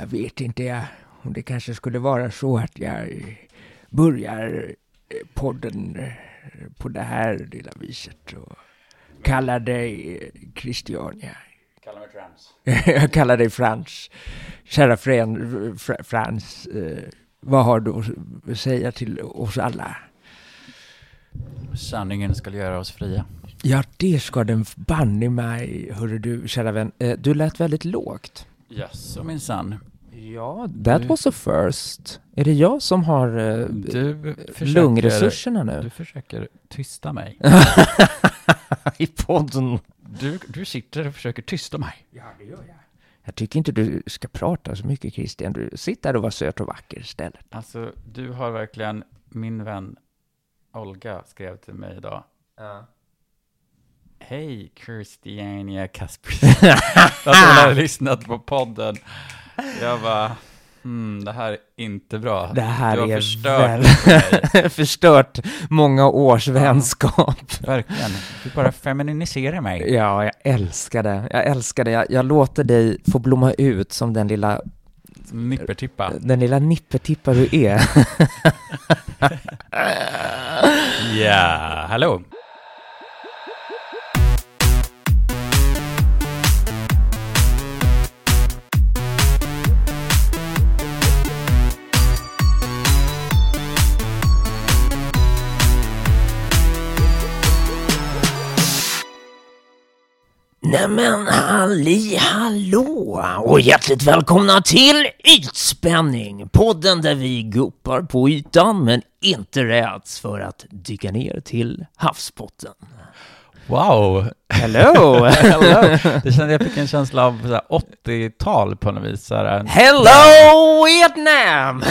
Jag vet inte jag, om det kanske skulle vara så att jag börjar eh, podden eh, på det här lilla viset och kallar dig eh, Christiania. Kalla mig Frans. jag kallar dig Frans. Kära Fren, Fr Frans, vad har du att säga till oss alla? Sanningen ska göra oss fria. Ja, det ska den banne mig, hörru du, kära vän. Du lät väldigt lågt. Jaså minsann. Ja, that Du- was a first. Är det jag som har eh, Du försöker, lungresurserna nu? du försöker tysta mig. I podden. Du, du sitter och försöker tysta mig. Ja, det gör jag. Jag tycker inte du ska prata så mycket, Christian. Du sitter där och var söt och vacker istället. Alltså, du har verkligen, min vän Olga skrev till mig idag. Hej Christiania Kasper. att hon har lyssnat på podden. Jag bara, hmm, det här är inte bra. Det här du har är förstört väl-. Förstört många års vänskap. Verkligen. Du bara feminiserar mig. Ja, jag älskar det. Jag älskar det. Jag, jag låter dig få blomma ut som den lilla, Nippertippa. den lilla nippertippa du är. Ja, hallå. Nämen halli hallå och hjärtligt välkomna till Ytspänning! Podden där vi guppar på ytan men inte räds för att dyka ner till havsbotten. Wow. Hello! Hello. Det kände jag fick en känsla av så här 80-tal på något vis. Så här, Hello Vietnam!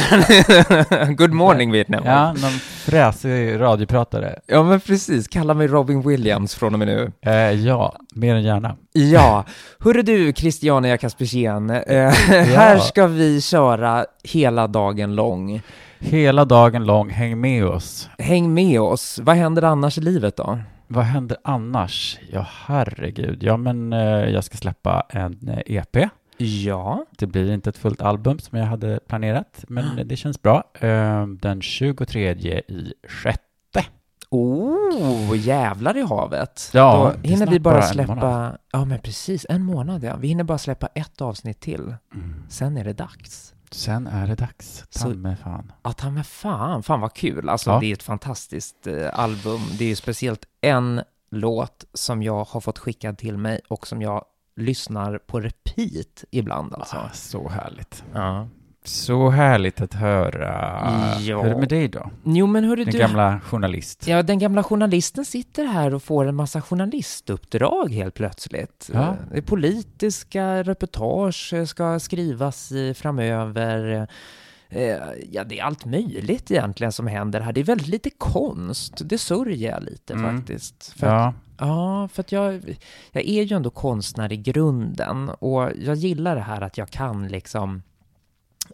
Good morning Vietnam. Ja, någon fräsig radiopratare. ja men precis, kalla mig Robin Williams från och med nu. Eh, ja, mer än gärna. Ja, hörru du Christiania Kaspersen, eh, här ska vi köra hela dagen lång. Hela dagen lång, häng med oss. Häng med oss, vad händer annars i livet då? Vad händer annars? Ja, herregud. Ja, men eh, jag ska släppa en eh, EP. Ja, Det blir inte ett fullt album som jag hade planerat, men det känns bra. Eh, den 23 i sjätte. oh, jävlar i havet. Ja, det Då är hinner vi snart bara bara en släppa, månad. ja men precis, en månad ja. Vi hinner bara släppa ett avsnitt till, Mm. sen är det dags. Sen är det dags. Ta mig fan. Ja, ta mig fan, fan vad kul. Alltså Ja. det är ett fantastiskt eh, album. Det är ju speciellt en låt som jag har fått skickad till mig och som jag lyssnar på repeat ibland alltså. Ah, så härligt. Ja. Så härligt att höra. Ja. Hur är det med dig då? Jo men hörru Den du, gamla journalist. ja den gamla journalisten sitter här och får en massa journalistuppdrag helt plötsligt. Ja. Eh, Det är politiska reportage eh, ska skrivas i framöver. Eh, Ja, det är allt möjligt egentligen som händer här. Det är väldigt lite konst. Det sörjer jag lite Mm. faktiskt. För att, Ja, ja, för att jag, jag är ju ändå konstnär i grunden och jag gillar det här att jag kan liksom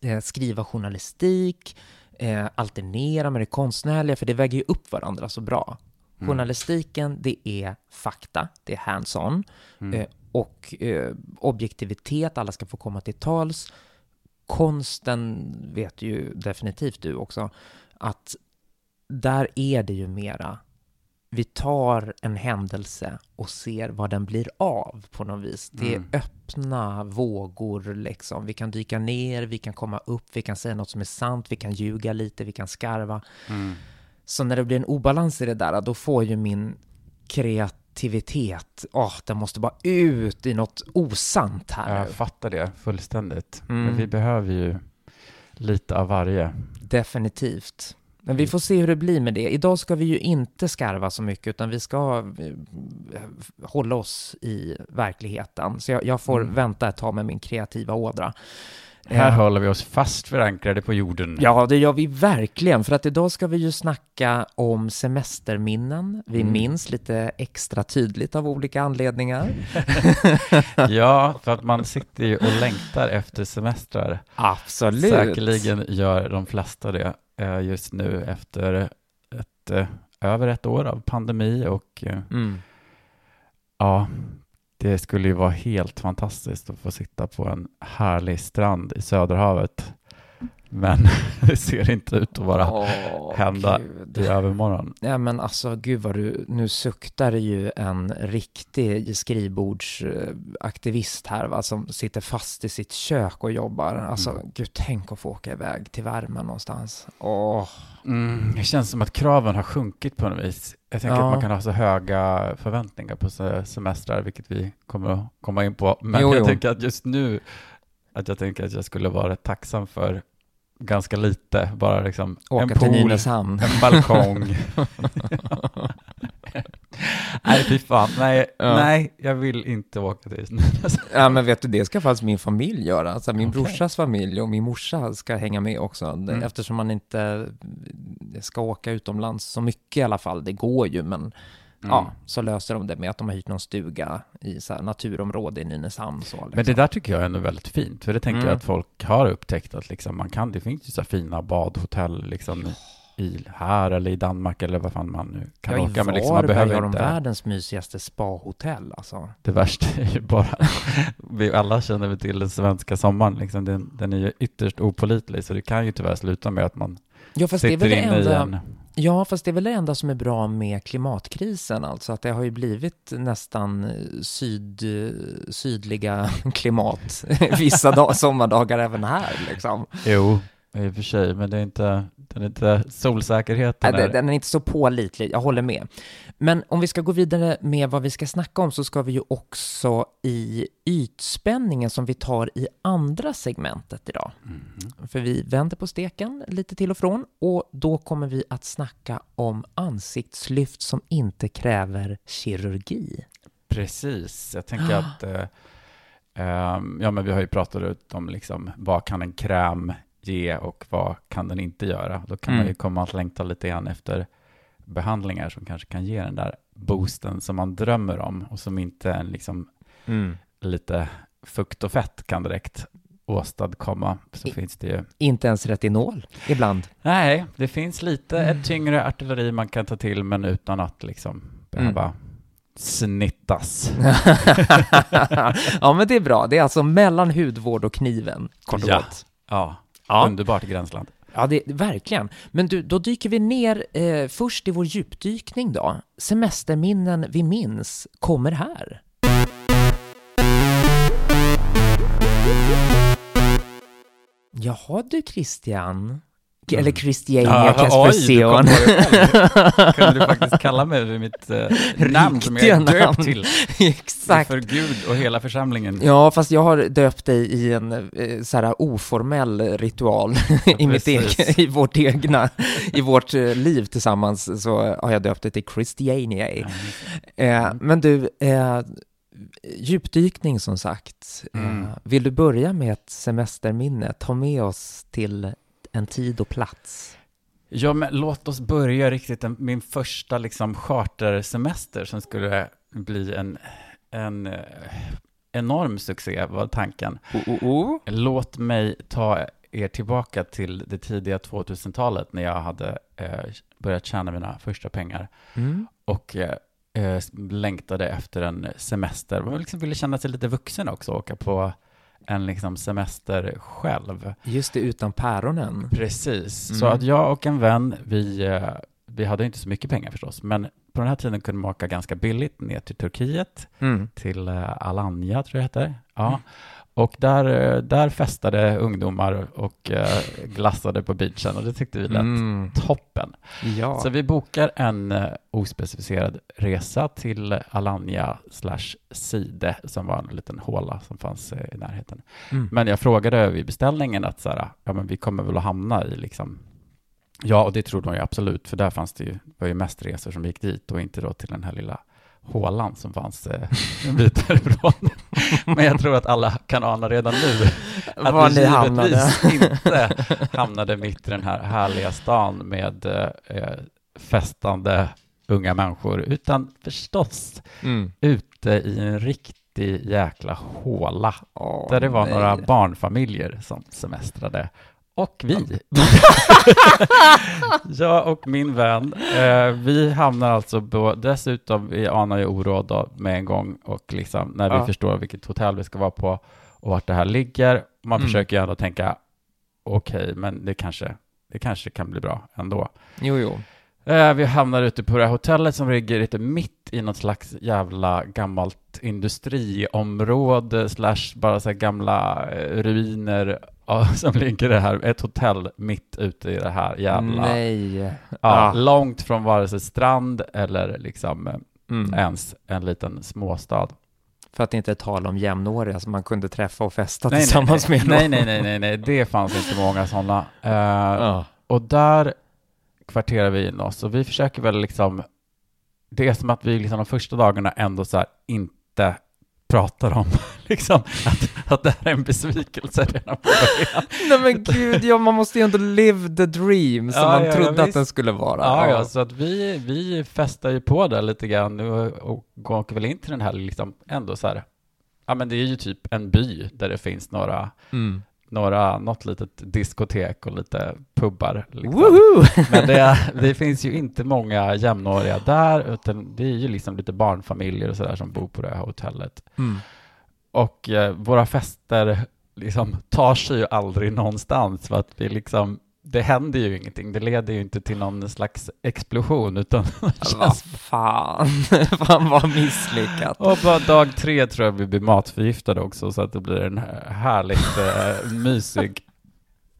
eh, skriva journalistik, eh, alternera med det konstnärliga, för det väger ju upp varandra så bra. Mm. Journalistiken, det är fakta, det är hands-on, Mm. eh, och eh, objektivitet, alla ska få komma till tals. Konsten vet ju definitivt du också, att där är det ju mera vi tar en händelse och ser vad den blir av på något vis. Det är Mm. öppna vågor liksom. Vi kan dyka ner, vi kan komma upp, vi kan säga något som är sant, vi kan ljuga lite, vi kan skarva. Mm. Så när det blir en obalans i det där, då får ju min kreativitet, åh, den måste bara ut i något osant här Jag fattar det fullständigt. Mm. Men vi behöver ju lite av varje. Definitivt. Men vi får se hur det blir med det. Idag ska vi ju inte skarva så mycket, utan vi ska eh, hålla oss i verkligheten. Så jag, jag får Mm. vänta ett tag med min kreativa ådra. Här Eh, håller vi oss fast förankrade på jorden. Ja, det gör vi verkligen, för att idag ska vi ju snacka om semesterminnen. Vi Mm. minns lite extra tydligt av olika anledningar. ja, för att man sitter ju och längtar efter semestrar. Absolut. Säkerligen gör de flesta det just nu efter ett, eh, över ett år av pandemi och eh, Mm. ja, det skulle ju vara helt fantastiskt att få sitta på en härlig strand i Söderhavet. Men det ser inte ut att vara Åh, hända Gud. i övermorgon. Ja men alltså gud vad du, nu suktar ju en riktig skrivbordsaktivist här va, som sitter fast i sitt kök och jobbar. Alltså Mm. gud, tänk att få åka iväg till värmen någonstans. Åh, Mm, det känns som att kraven har sjunkit på något vis. Jag tänker Ja. att man kan ha så höga förväntningar på se- semestrar, vilket vi kommer att komma in på. Men Jo, jag jo. tänker att just nu, att jag tänker att jag skulle vara tacksam för ganska lite, bara liksom åka en pool, Nynäshamn. en balkong. nej, fy fan. Nej, Ja. nej, jag vill inte åka till Nynäshamn. Ja men vet du, det ska faktiskt min familj göra. Alltså min Okej. brorsas familj och min morsa ska hänga med också. Mm. Eftersom man inte ska åka utomlands så mycket i alla fall. Det går ju, men Mm. ja, så löser de det med att de har hyrt någon stuga i så här naturområde i Nynäshamn. Så, liksom. Men det där tycker jag är ändå väldigt fint, för det tänker Mm. jag att folk har upptäckt att liksom man kan, det finns ju så här fina badhotell liksom i, här eller i Danmark eller vad fan man nu kan ja, åka, men liksom man behöver har de inte. världens mysigaste spahotell alltså. Det värsta är ju bara, vi alla känner väl till den svenska sommaren, liksom, den, den är ju ytterst opålitlig, så det kan ju tyvärr sluta med att man Ja, fast det är sitter väl det enda... en... Ja, fast det är väl det enda som är bra med klimatkrisen, alltså att det har ju blivit nästan syd, sydliga klimat vissa dag, sommardagar även här liksom. Jo, i och för sig, men det är inte, den är inte solsäkerheten. Nej, den, den är inte så pålitlig, jag håller med. Men om vi ska gå vidare med vad vi ska snacka om så ska vi ju också i ytspänningen som vi tar i andra segmentet idag. Mhm. För vi vänder på steken lite till och från och då kommer vi att snacka om ansiktslyft som inte kräver kirurgi. Precis, jag tänker att eh, ehm, ja, men vi har ju pratat ut om liksom, vad kan en kräm ge och vad kan den inte göra. Då kan man Mm. ju komma att längta lite grann efter behandlingar som kanske kan ge den där boosten som man drömmer om och som inte en liksom lite fukt och fett kan direkt åstadkomma. Så I- finns det ju Inte ens retinol ibland. Nej, det finns lite Mm. ett tyngre artilleri man kan ta till, men utan att liksom behöva Mm. snittas. ja, men det är bra. Det är alltså mellan hudvård och kniven, kort och Ja. gott. Ja, Ja. underbart gränsland. Ja, det, verkligen. Men du, då dyker vi ner eh, först i vår djupdykning då. Semesterminnen vi minns kommer här. Jaha du Christian. Eller Christiania Ja, själv. Kunde du faktiskt kalla mig vid mitt eh, namn som jag är döpt till Exakt. för Gud och hela församlingen. Ja, fast jag har döpt dig i en eh, så här oformell ritual i, mitt egen, i vårt egna, i vårt eh, liv tillsammans så har jag döpt dig till Christiania. Ja, Eh, men du, eh, djupdykning som sagt. Mm. Eh, vill du börja med ett semesterminne? Ta med oss till en tid och plats. Ja, men låt oss börja riktigt. En- Min första liksom chartersemester som skulle bli en, en eh, enorm succé var tanken. Oh, oh, oh. Låt mig ta er tillbaka till det tidiga 2000-talet när jag hade eh, börjat tjäna mina första pengar Mm. och eh, eh, längtade efter en semester. Man liksom ville känna sig lite vuxen också, åka på en liksom semester själv. Just det, utan päronen. Precis, Mm. så att jag och en vän, vi, eh, vi hade inte så mycket pengar förstås, men på den här tiden kunde man åka ganska billigt ner till Turkiet, Mm. till eh, Alanya tror jag det heter. Ja. Mm. Och där, eh, där festade ungdomar och eh, glassade på beachen och det tyckte vi lät Mm. toppen. Ja. Så vi bokar en eh, ospecificerad resa till Alanya slash Side som var en liten håla som fanns i närheten. Mm. Men jag frågade vid beställningen att så här, ja men vi kommer väl att hamna i liksom Ja, och det trodde de ju absolut, för där fanns det ju, var ju mest resor som gick dit och inte då till den här lilla hålan som fanns eh, en bit därifrån. Men jag tror att alla kan ana redan nu att Var vi ni hamnade. inte hamnade mitt i den här härliga stan med eh, festande unga människor, utan förstås Mm. ute i en riktig jäkla håla Åh, där det var nej. några barnfamiljer som semestrade och vi. jag och min vän, eh, vi hamnar alltså på, dessutom, vi anar ju oråd då med en gång och liksom när vi Ja. förstår vilket hotell vi ska vara på och vart det här ligger. Man Mm. försöker ju ändå tänka, okej, men det kanske, det kanske kan bli bra ändå. Jo, jo. Eh, vi hamnar ute på det här hotellet som ligger lite mitt i något slags jävla gammalt industriområde slash bara så här gamla eh, ruiner ja, som ligger det här, ett hotell mitt ute i det här jävla, Nej. ja, Ah. långt från vare sig strand eller liksom eh, Mm. ens en liten småstad. För att inte tala om jämnåriga som man kunde träffa och festa Nej, nej, tillsammans nej, med. nej, nej, nej, nej, nej, det fanns inte många sådana. Eh, Ja. Och där kvarterar vi in oss och vi försöker väl liksom, det är som att vi liksom de första dagarna ändå så här inte pratar om liksom att, att det här är en besvikelse redan på början. Nej men gud, ja, man måste ju ändå live the dream som Ja, man ja, trodde att den skulle vara. Ja, ja, så att vi, vi festar ju på där lite grann och, och åker väl in till den här liksom ändå så här, ja men det är ju typ en by där det finns några, Mm. Några, något litet diskotek och lite pubbar. Liksom. Men det, det finns ju inte många jämnåriga där, utan det är ju liksom lite barnfamiljer och sådär som bor på det här hotellet. Mm. Och eh, våra fester liksom tar sig ju aldrig någonstans för att vi liksom, det händer ju ingenting. Det leder ju inte till någon slags explosion, utan Vad fan, fan vad misslyckat. Och bara dag tre tror jag vi blir matförgiftade också, så att det blir en härligt eh, mysig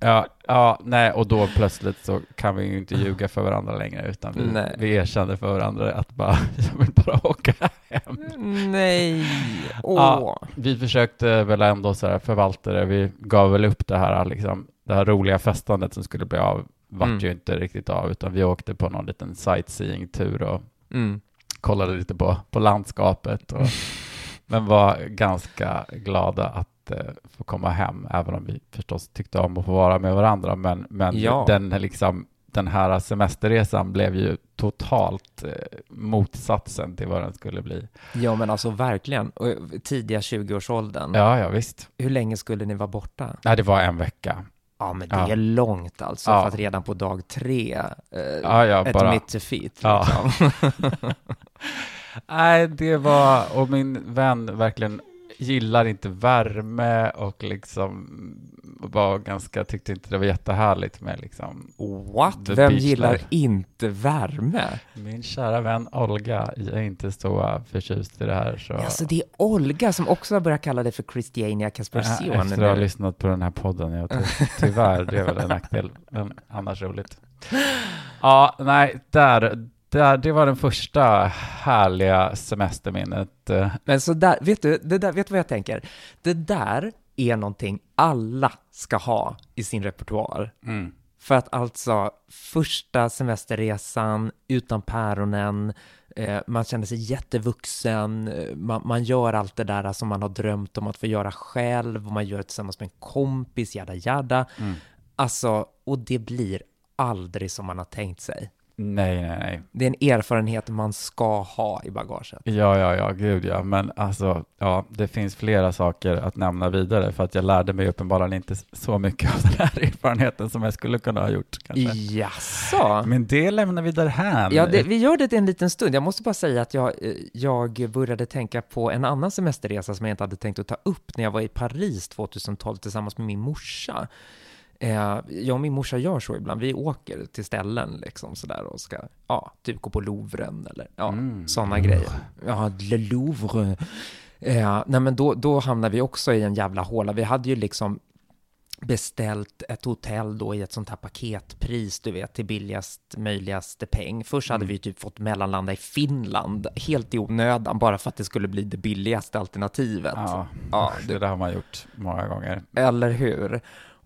Ja, ja, nej, och då plötsligt så kan vi ju inte ljuga för varandra längre, utan vi, Nej. vi erkänner för varandra att bara, jag vill bara åka hem. Nej, åh. Ja. Vi försökte väl ändå så här förvalta det, vi gav väl upp det här, liksom, det här roliga festandet som skulle bli av, vart Mm. ju inte riktigt av, utan vi åkte på någon liten sightseeing-tur och Mm. kollade lite på, på landskapet, och, men var ganska glada att eh, få komma hem, även om vi förstås tyckte om att få vara med varandra, men, men Ja. den, liksom, den här semesterresan blev ju totalt eh, motsatsen till vad den skulle bli. Ja men alltså verkligen, Och tidiga 20-årsåldern. Ja, ja, visst. Hur länge skulle ni vara borta? Nej, det var en vecka. Ja men det Ja. är långt alltså, Ja. för att redan på dag tre, eh, Ja, ja, ett bara... mitt feet liksom. Nej, det var, och min vän verkligen gillar inte värme och liksom var ganska, tyckte inte det var jättehärligt med liksom What? Vem gillar life. inte värme? Min kära vän Olga är inte så förtjust i det här. Så Alltså det är Olga som också har börjat kalla dig för Christiania Kaspersione Äh, efter att ha lyssnat på den här podden, jag tror, tyvärr, det är väl en nackdel, men annars roligt. Ja, nej, där, där, det var den första härliga semesterminnet. Men så där, vet du, det där, vet du vad jag tänker? Det där är någonting alla ska ha i sin repertoar. Mm. För att alltså, första semesterresan utan päronen, eh, man känner sig jättevuxen, eh, man, man gör allt det där som man har drömt om att få göra själv, och man gör det tillsammans med en kompis, jada jada. Mm. Alltså, och det blir aldrig som man har tänkt sig. Nej, nej, nej. Det är en erfarenhet man ska ha i bagaget. Ja, ja, ja, gud ja, men alltså, ja, det finns flera saker att nämna vidare för att jag lärde mig uppenbarligen inte så mycket av den här erfarenheten som jag skulle kunna ha gjort kanske. Jaså? Men det lämnar vi därhän. Ja, det, vi gör det en liten stund. Jag måste bara säga att jag, eh, jag började tänka på en annan semesterresa som jag inte hade tänkt att ta upp när jag var i Paris 2012 tillsammans med min morsa. Eh, jag och min morsa gör så ibland. Vi åker till ställen liksom sådär och ska, ja, typ gå på Louvren eller ja, Mm. sådana grejer. Ja, Le Louvre. Eh, nej, men då, då hamnar vi också i en jävla håla. Vi hade ju liksom beställt ett hotell då i ett sånt här paketpris, du vet, till billigast möjligaste peng. Först hade Mm. vi typ fått mellanlanda i Finland, helt i onödan, bara för att det skulle bli det billigaste alternativet. Ja, Ja, det där har man gjort många gånger. Eller hur?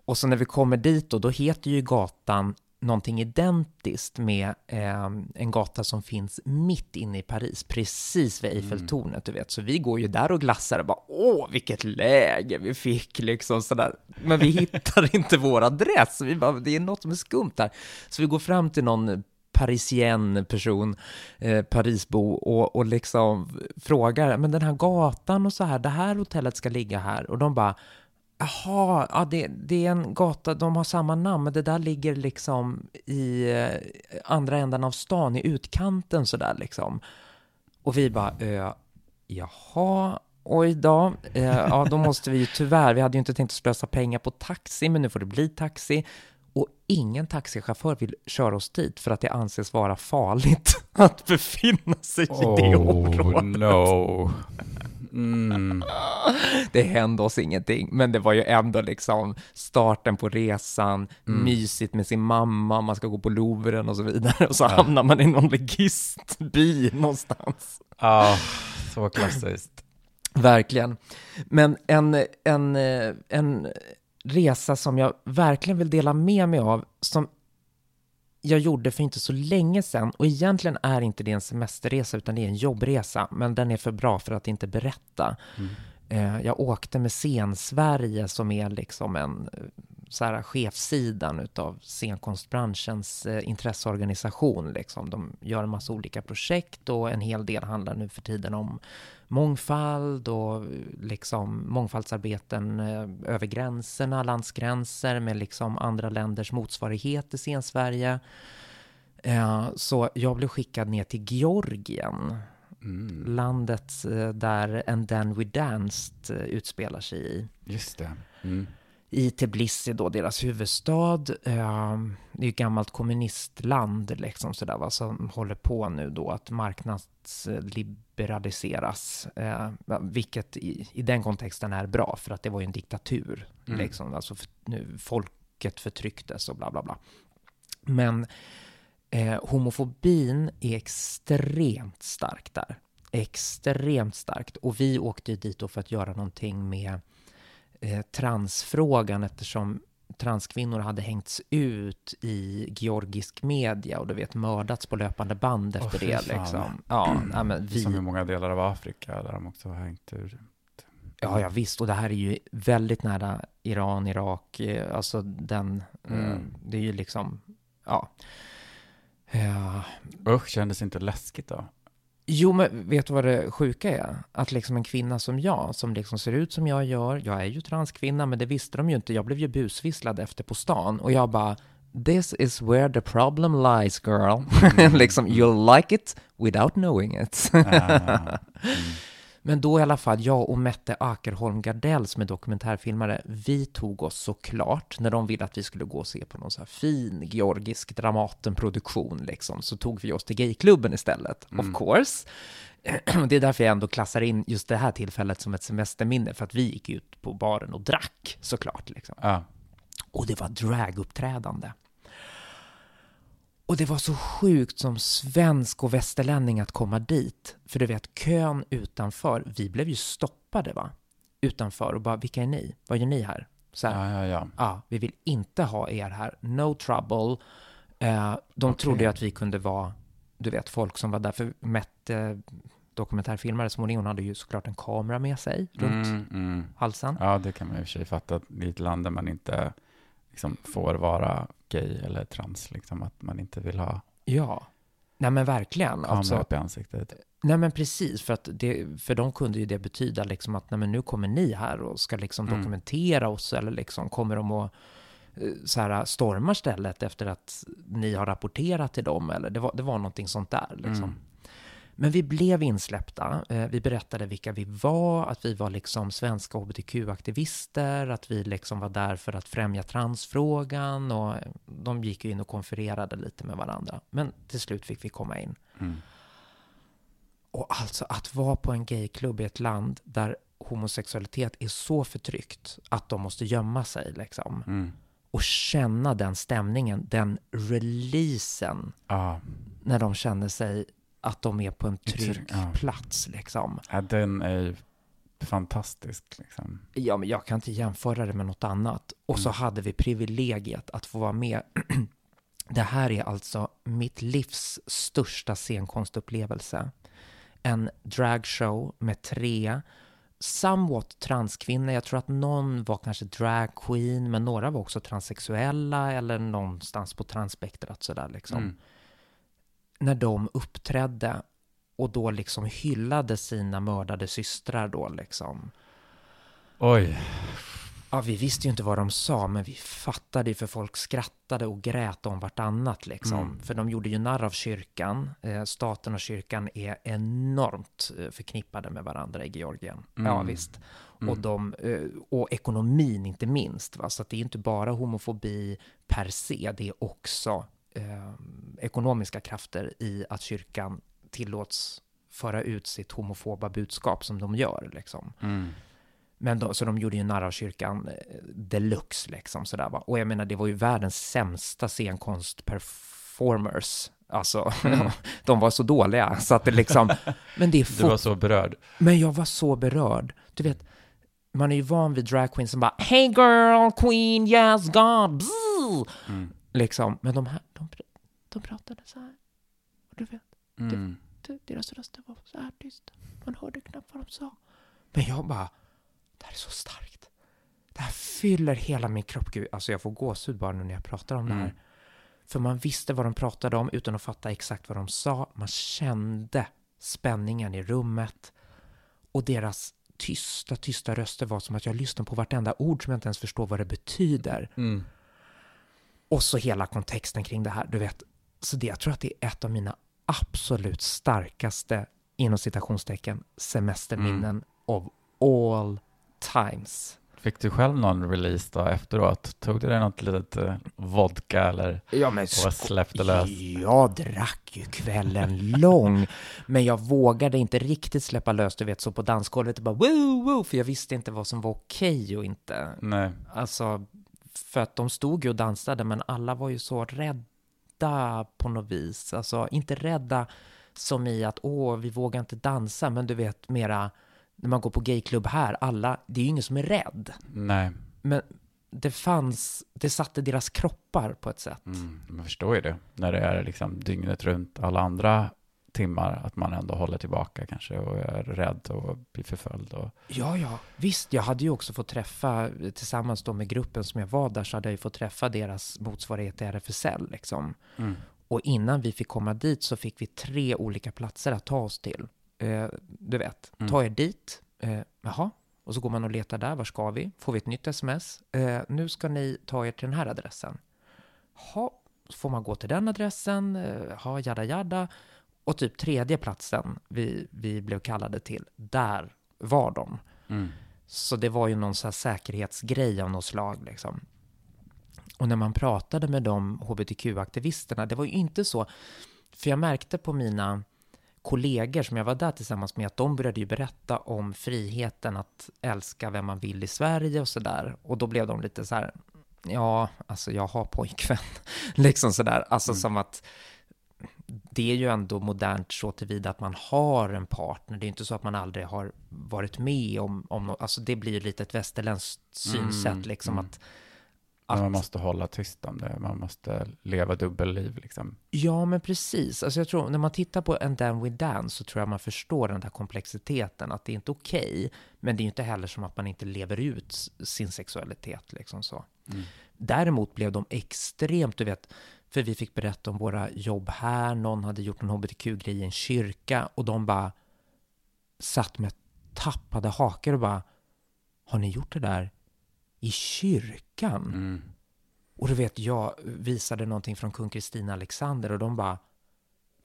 Och så när vi kommer dit då, då heter ju gatan någonting identiskt med eh, en gata som finns mitt inne i Paris, precis vid Eiffeltornet, du vet. Så vi går ju där och glassar och bara, åh, vilket läge vi fick, liksom sådär. Men vi hittar inte vår adress, vi bara, det är något som är skumt här. Så vi går fram till någon parisien person, eh, Parisbo, och, och liksom frågar, men den här gatan och så här, det här hotellet ska ligga här, och de bara, Jaha, ja, det, det är en gata, de har samma namn, men det där ligger liksom i eh, andra änden av stan, i utkanten sådär liksom. Och vi bara, eh, jaha, oj då, eh, ja då måste vi ju tyvärr, vi hade ju inte tänkt att slösa pengar på taxi, men nu får det bli taxi. Och ingen taxichaufför vill köra oss dit för att det anses vara farligt att befinna sig i det området. no. Mm. Det hände oss ingenting, men det var ju ändå liksom starten på resan, Mm. mysigt med sin mamma, man ska gå på Louvren och så vidare, och så Ja. hamnar man i någon ligistby någonstans. Ah, så klassiskt. Verkligen. Men en, en, eh, en resa som jag verkligen vill dela med mig av, som jag gjorde för inte så länge sedan, och egentligen är inte det en semesterresa, utan det är en jobbresa, men den är för bra för att inte berätta. Mm. Eh, Jag åkte med Scen-Sverige som är liksom en eh, så här, chefssidan utav scenkonstbranschens eh, intresseorganisation. Liksom. De gör en massa olika projekt och en hel del handlar nu för tiden om mångfald och liksom mångfaldsarbeten eh, över gränserna, landsgränser med liksom andra länders motsvarighet till Scen-Sverige. Eh, Så jag blev skickad ner till Georgien Mm. landet där And Then We Danced utspelar sig i. Just det. Mm. I Tbilisi då, deras huvudstad. Eh, Det är ju ett gammalt kommunistland liksom sådär va, som håller på nu då att marknadsliberaliseras. Eh, vilket i, i den kontexten är bra, för att det var ju en diktatur. Mm. Liksom, alltså nu, folket förtrycktes och bla bla bla. Men eh, homofobin är extremt stark där. Extremt starkt. Och vi åkte ju dit då för att göra någonting med eh, transfrågan eftersom transkvinnor hade hängts ut i georgisk media och du vet mördats på löpande band efter fy det. Liksom. Ja, nej, men vi, Som i många delar av Afrika där de också har hängt ur. ja, ja, visst. Och det här är ju väldigt nära Iran, Irak, eh, alltså den, eh, Mm. det är ju liksom, ja. Ja, Usch, kändes inte läskigt då? Jo, men vet du vad det sjuka är? Att liksom en kvinna som jag, som liksom ser ut som jag gör, jag är ju transkvinna, men det visste de ju inte. Jag blev ju busvisslad efter på stan och jag bara, this is where the problem lies girl. liksom, you'll like it without knowing it. Ah, Men då i alla fall, jag och Mette Akerholm Gardell som är dokumentärfilmare, vi tog oss såklart, när de ville att vi skulle gå och se på någon så här fin georgisk Dramatenproduktion, liksom, så tog vi oss till gayklubben istället, Mm. of course. Det är därför jag ändå klassar in just det här tillfället som ett semesterminne, för att vi gick ut på baren och drack, såklart. Liksom. Ja. Och det var draguppträdande. Och det var så sjukt som svensk och västerlänning att komma dit. För du vet, kön utanför, vi blev ju stoppade va? Utanför och bara, vilka är ni? Vad gör ni här? Så här, ja, ja, ja. ah, vi vill inte ha er här. No trouble. Eh, de Okej. trodde ju att vi kunde vara, du vet, folk som var där. För Mette, dokumentärfilmare som hon är, hade ju såklart en kamera med sig runt Mm, mm. halsen. Ja, det kan man i och för sig fatta. att I ett land där man inte liksom, får vara gay eller trans, liksom, att man inte vill ha Ja. Nej men verkligen. kamera Alltså, upp i ansiktet. Nej men precis, för, att det, för de kunde ju det betyda liksom att nej, men nu kommer ni här och ska liksom Mm. dokumentera oss eller liksom kommer de att eh, så här, storma stället efter att ni har rapporterat till dem eller det var, det var någonting sånt där liksom. Mm. Men vi blev insläppta. Eh, Vi berättade vilka vi var, att vi var liksom svenska hbtq-aktivister, att vi liksom var där för att främja transfrågan och de gick ju in och konfererade lite med varandra. Men till slut fick vi komma in. Mm. Och alltså att vara på en gayklubb i ett land där homosexualitet är så förtryckt att de måste gömma sig liksom. Mm. Och känna den stämningen, den releasen Ja, när de känner sig att de är på en trygg trygg- ja. plats liksom. Ja, den är fantastisk. Liksom. Ja, men jag kan inte jämföra det med något annat. Och så Mm. hade vi privilegiet att få vara med. det här är alltså mitt livs största scenkonstupplevelse. En dragshow med tre somewhat transkvinnor. Jag tror att någon var kanske drag queen, men några var också transsexuella eller någonstans på transspektrat sådär liksom. Mm. När de uppträdde och då liksom hyllade sina mördade systrar då liksom. Oj. Ja, vi visste ju inte vad de sa, men vi fattade ju för folk skrattade och grät om vartannat liksom. Mm. För de gjorde ju narr av kyrkan. Eh, staten och kyrkan är enormt eh, förknippade med varandra i Georgien. Ja, Mm. visst. Mm. Och, de, eh, och ekonomin inte minst. Va? Så att det är inte bara homofobi per se, det är också eh, ekonomiska krafter i att kyrkan tillåts föra ut sitt homofoba budskap som de gör. Liksom. Mm. Men då, så de gjorde ju narr av kyrkan eh, deluxe liksom sådär va. Och jag menar, det var ju världens sämsta scenkonst-performers. Alltså, Mm. de var så dåliga så att det liksom, men det är Du var så berörd. men jag var så berörd. Du vet, man är ju van vid drag queens som bara Hey girl, queen, yes God. Mm. Liksom, men de här, de, de pratade så här. Och du vet, Mm. det- deras röster var så här tysta. Man hörde knappt vad de sa. Men jag bara, det här är så starkt. Det här fyller hela min kropp. Gud, alltså jag får gåshud bara nu när jag pratar om det här. Mm. För man visste vad de pratade om utan att fatta exakt vad de sa. Man kände spänningen i rummet. Och deras tysta, tysta röster var som att jag lyssnade på vartenda ord som jag inte ens förstår vad det betyder. Mm. Och så hela kontexten kring det här, du vet. Så det, jag tror att det är ett av mina absolut starkaste, inom citationstecken, semesterminnen of all times. Fick du själv någon release då efteråt? Tog du dig något litet eh, vodka eller Ja, men och släppte lös? Jag drack ju kvällen lång, men jag vågade inte riktigt släppa lös, du vet, så på dansgolvet, det bara woo, woo, för jag visste inte vad som var okej och inte. Nej. Alltså, för att de stod ju och dansade, men alla var ju så rädda på något vis. Alltså, inte rädda som i att åh, vi vågar inte dansa, men du vet mera när man går på gayklubb här, alla, det är ju ingen som är rädd. Nej. Men det fanns, det satte deras kroppar på ett sätt. Mm. Man förstår ju det. När det är liksom dygnet runt alla andra timmar, att man ändå håller tillbaka kanske och är rädd och blir förföljd. Och... Ja, ja, visst, jag hade ju också fått träffa, tillsammans då med gruppen som jag var där, så hade jag ju fått träffa deras motsvarighet till RFSL liksom. Mm. Och innan vi fick komma dit så fick vi tre olika platser att ta oss till. Eh, du vet, Mm. ta er dit, eh, jaha, och så går man och letar där, var ska vi? Får vi ett nytt sms? Eh, nu ska ni ta er till den här adressen. Ha, så får man gå till den adressen, eh, ha jada jada. Och typ tredje platsen vi, vi blev kallade till, där var de. Mm. Så det var ju någon så här säkerhetsgrej av något slag liksom. Och när man pratade med de hbtq-aktivisterna, det var ju inte så, för jag märkte på mina kollegor som jag var där tillsammans med, att de började ju berätta om friheten att älska vem man vill i Sverige och sådär. Och då blev de lite så här, ja, alltså jag har pojkvän, liksom sådär, alltså Mm. som att det är ju ändå modernt så tillvida att man har en partner. Det är inte så att man aldrig har varit med om, om något. Alltså det blir ju lite ett västerländskt synsätt Mm, liksom mm. att, att man måste hålla tyst om det. Man måste leva dubbelliv liksom. Ja, men precis. Alltså jag tror, när man tittar på en Dan We Dance så tror jag man förstår den där komplexiteten, att det är inte okej, men det är ju inte heller som att man inte lever ut sin sexualitet liksom så. Mm. Däremot blev de extremt, du vet, för vi fick berätta om våra jobb här, någon hade gjort en hbtq-grej i en kyrka och de bara satt med tappade hakor och bara, har ni gjort det där i kyrkan? Mm. Och du vet, jag visade någonting från kung Kristina Alexander och de bara,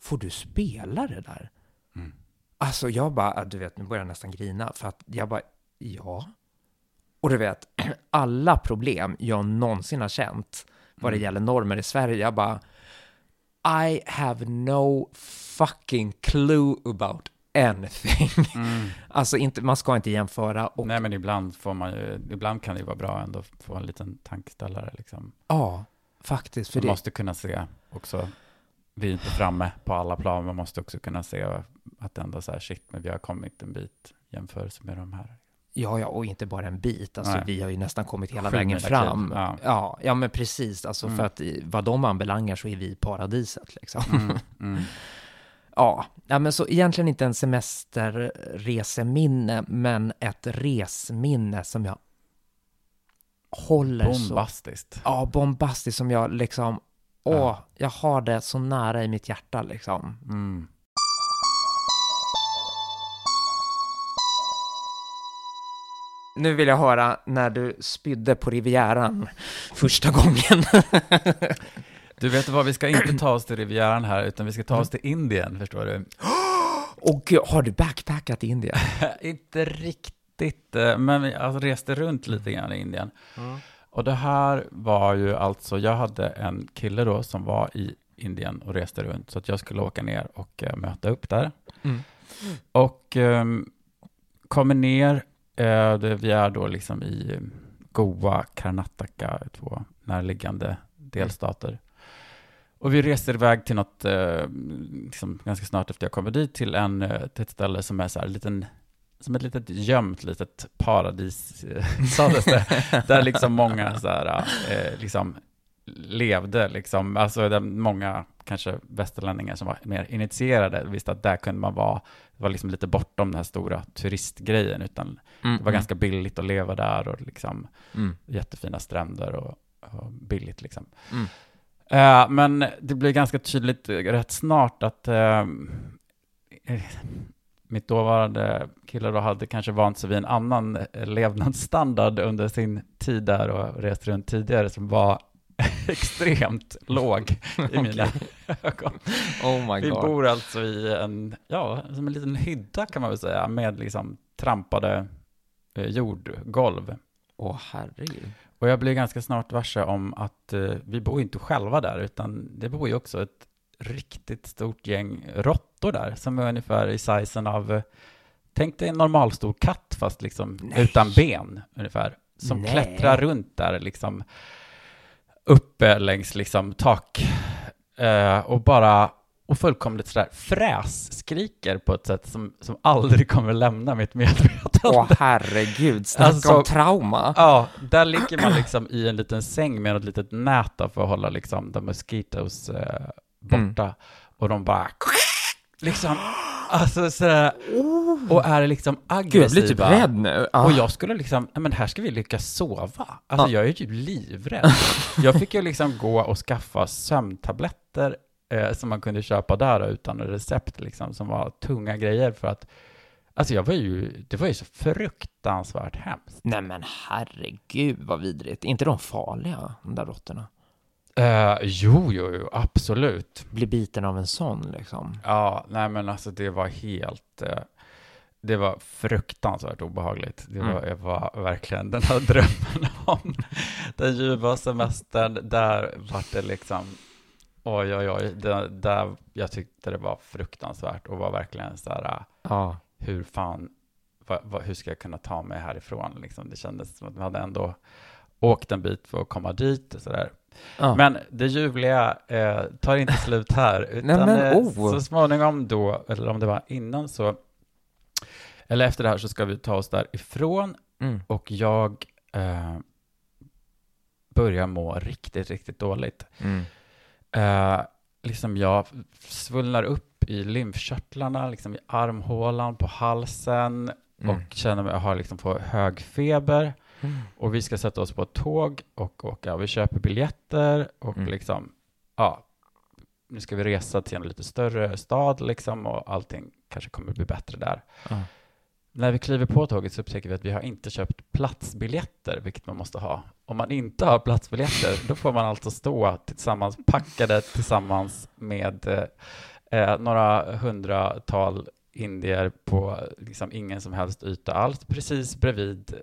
får du spela det där? Mm. Alltså jag bara, du vet, nu börjar jag nästan grina för att jag bara, ja. Och du vet, alla problem jag någonsin har känt vad det Mm. gäller normer i Sverige, jag bara, I have no fucking clue about anything. Mm. Alltså inte, man ska inte jämföra och Nej, men ibland får man ju, ibland kan det ju vara bra ändå att få en liten tankeställare liksom. ja, faktiskt. För Man det, måste kunna se också, vi är inte framme på alla plan, man måste också kunna se att ändå så här, shit, men vi har kommit en bit jämfört med de här. Ja, ja, och inte bara en bit. Alltså, Nej. vi har ju nästan kommit hela Sju vägen fram. kliv, ja. Ja. ja, men precis. Alltså, Mm. för att i- vad de anbelangar så är vi i paradiset. Liksom. Mm. Mm. Ja. ja, men så egentligen inte en semesterreseminne, men ett resminne som jag håller så... Bombastiskt. Ja, bombastiskt som jag liksom... Åh, Ja. jag har det så nära i mitt hjärta liksom. Nu vill jag höra när du spydde på Rivieran första gången. Du vet vad, vi ska inte ta oss till Rivieran här, utan vi ska ta oss till Indien, förstår du. Och har du backpackat i Indien? inte riktigt, eh, men vi alltså, reste runt lite grann i Indien. Mm. Och det här var ju alltså, jag hade en kille då som var i Indien och reste runt, så att jag skulle åka ner och uh, möta upp där. Mm. Och um, kommer ner, Eh, det, vi är då liksom i Goa, Karnataka, två närliggande delstater. Och vi reser iväg till något, eh, liksom ganska snart efter jag kommer dit, till, en, eh, till ett ställe som är så här liten, som ett litet gömt litet paradis, eh, sades det, där liksom många så här, eh, liksom levde, liksom, alltså där många kanske västerlänningar som var mer initierade visste att där kunde man vara, det var liksom lite bortom den här stora turistgrejen, utan mm, det var mm. ganska billigt att leva där och liksom mm. jättefina stränder och, och billigt liksom. Uh, men det blir ganska tydligt rätt snart att uh, mitt dåvarande kille då hade kanske vant sig vid en annan levnadsstandard under sin tid där och rest runt tidigare som var extremt låg i mina ögon. Oh Vi bor alltså i en, ja, som en liten hydda kan man väl säga, med liksom trampade eh, jordgolv. Åh, oh, herregud. Och jag blir ganska snart varse om att eh, vi bor inte själva där, utan det bor ju också ett riktigt stort gäng råttor där, som är ungefär i sizen av, eh, tänk dig en normalstor katt, fast liksom Nej. utan ben ungefär, som Nej. klättrar runt där liksom uppe längs liksom tak eh, och bara och fullkomligt sådär fräs-skriker på ett sätt som, som aldrig kommer lämna mitt medvetande. Åh herregud, snacka alltså, om trauma. Ja, där ligger man liksom i en liten säng med ett litet nät för att hålla liksom the mosquitoes eh, borta. Mm. Och de bara liksom, alltså sådär, och är liksom aggressiva. Gud, jag blir typ rädd nu. Ah. Och jag skulle liksom, men här ska vi lyckas sova. Alltså ah. jag är ju typ livrädd. jag fick ju liksom gå och skaffa sömntabletter eh, som man kunde köpa där utan recept, liksom, som var tunga grejer för att Alltså jag var ju, det var ju så fruktansvärt hemskt. Nej men herregud vad vidrigt. Är inte de farliga, de där råttorna? Uh, jo, jo, jo, absolut. Bli biten av en sån liksom? Ja, nej men alltså det var helt, uh, det var fruktansvärt obehagligt. Det var, mm. var verkligen den här drömmen om den ljuva semestern, där vart det liksom Oj, oj, oj. Det, där, jag tyckte det var fruktansvärt och var verkligen så här, ja. hur fan, va, va, hur ska jag kunna ta mig härifrån? Liksom, det kändes som att vi hade ändå åkt en bit för att komma dit och så där. Ja. Men det ljuvliga eh, tar inte slut här, utan Nej, men, oh. så småningom då, eller om det var innan så, eller efter det här så ska vi ta oss därifrån mm. och jag eh, börjar må riktigt, riktigt dåligt. Mm. Eh, liksom jag svullnar upp i lymfkörtlarna, liksom i armhålan, på halsen mm. och känner mig, jag har liksom på hög feber. Mm. Och vi ska sätta oss på ett tåg och åka. Vi köper biljetter och mm. liksom, ja, nu ska vi resa till en lite större stad liksom och allting kanske kommer bli bättre där. När vi kliver på tåget så upptäcker vi att vi har inte köpt platsbiljetter, vilket man måste ha. Om man inte har platsbiljetter, då får man alltså stå tillsammans, packade tillsammans med eh, några hundratal indier på liksom ingen som helst yta alls, precis bredvid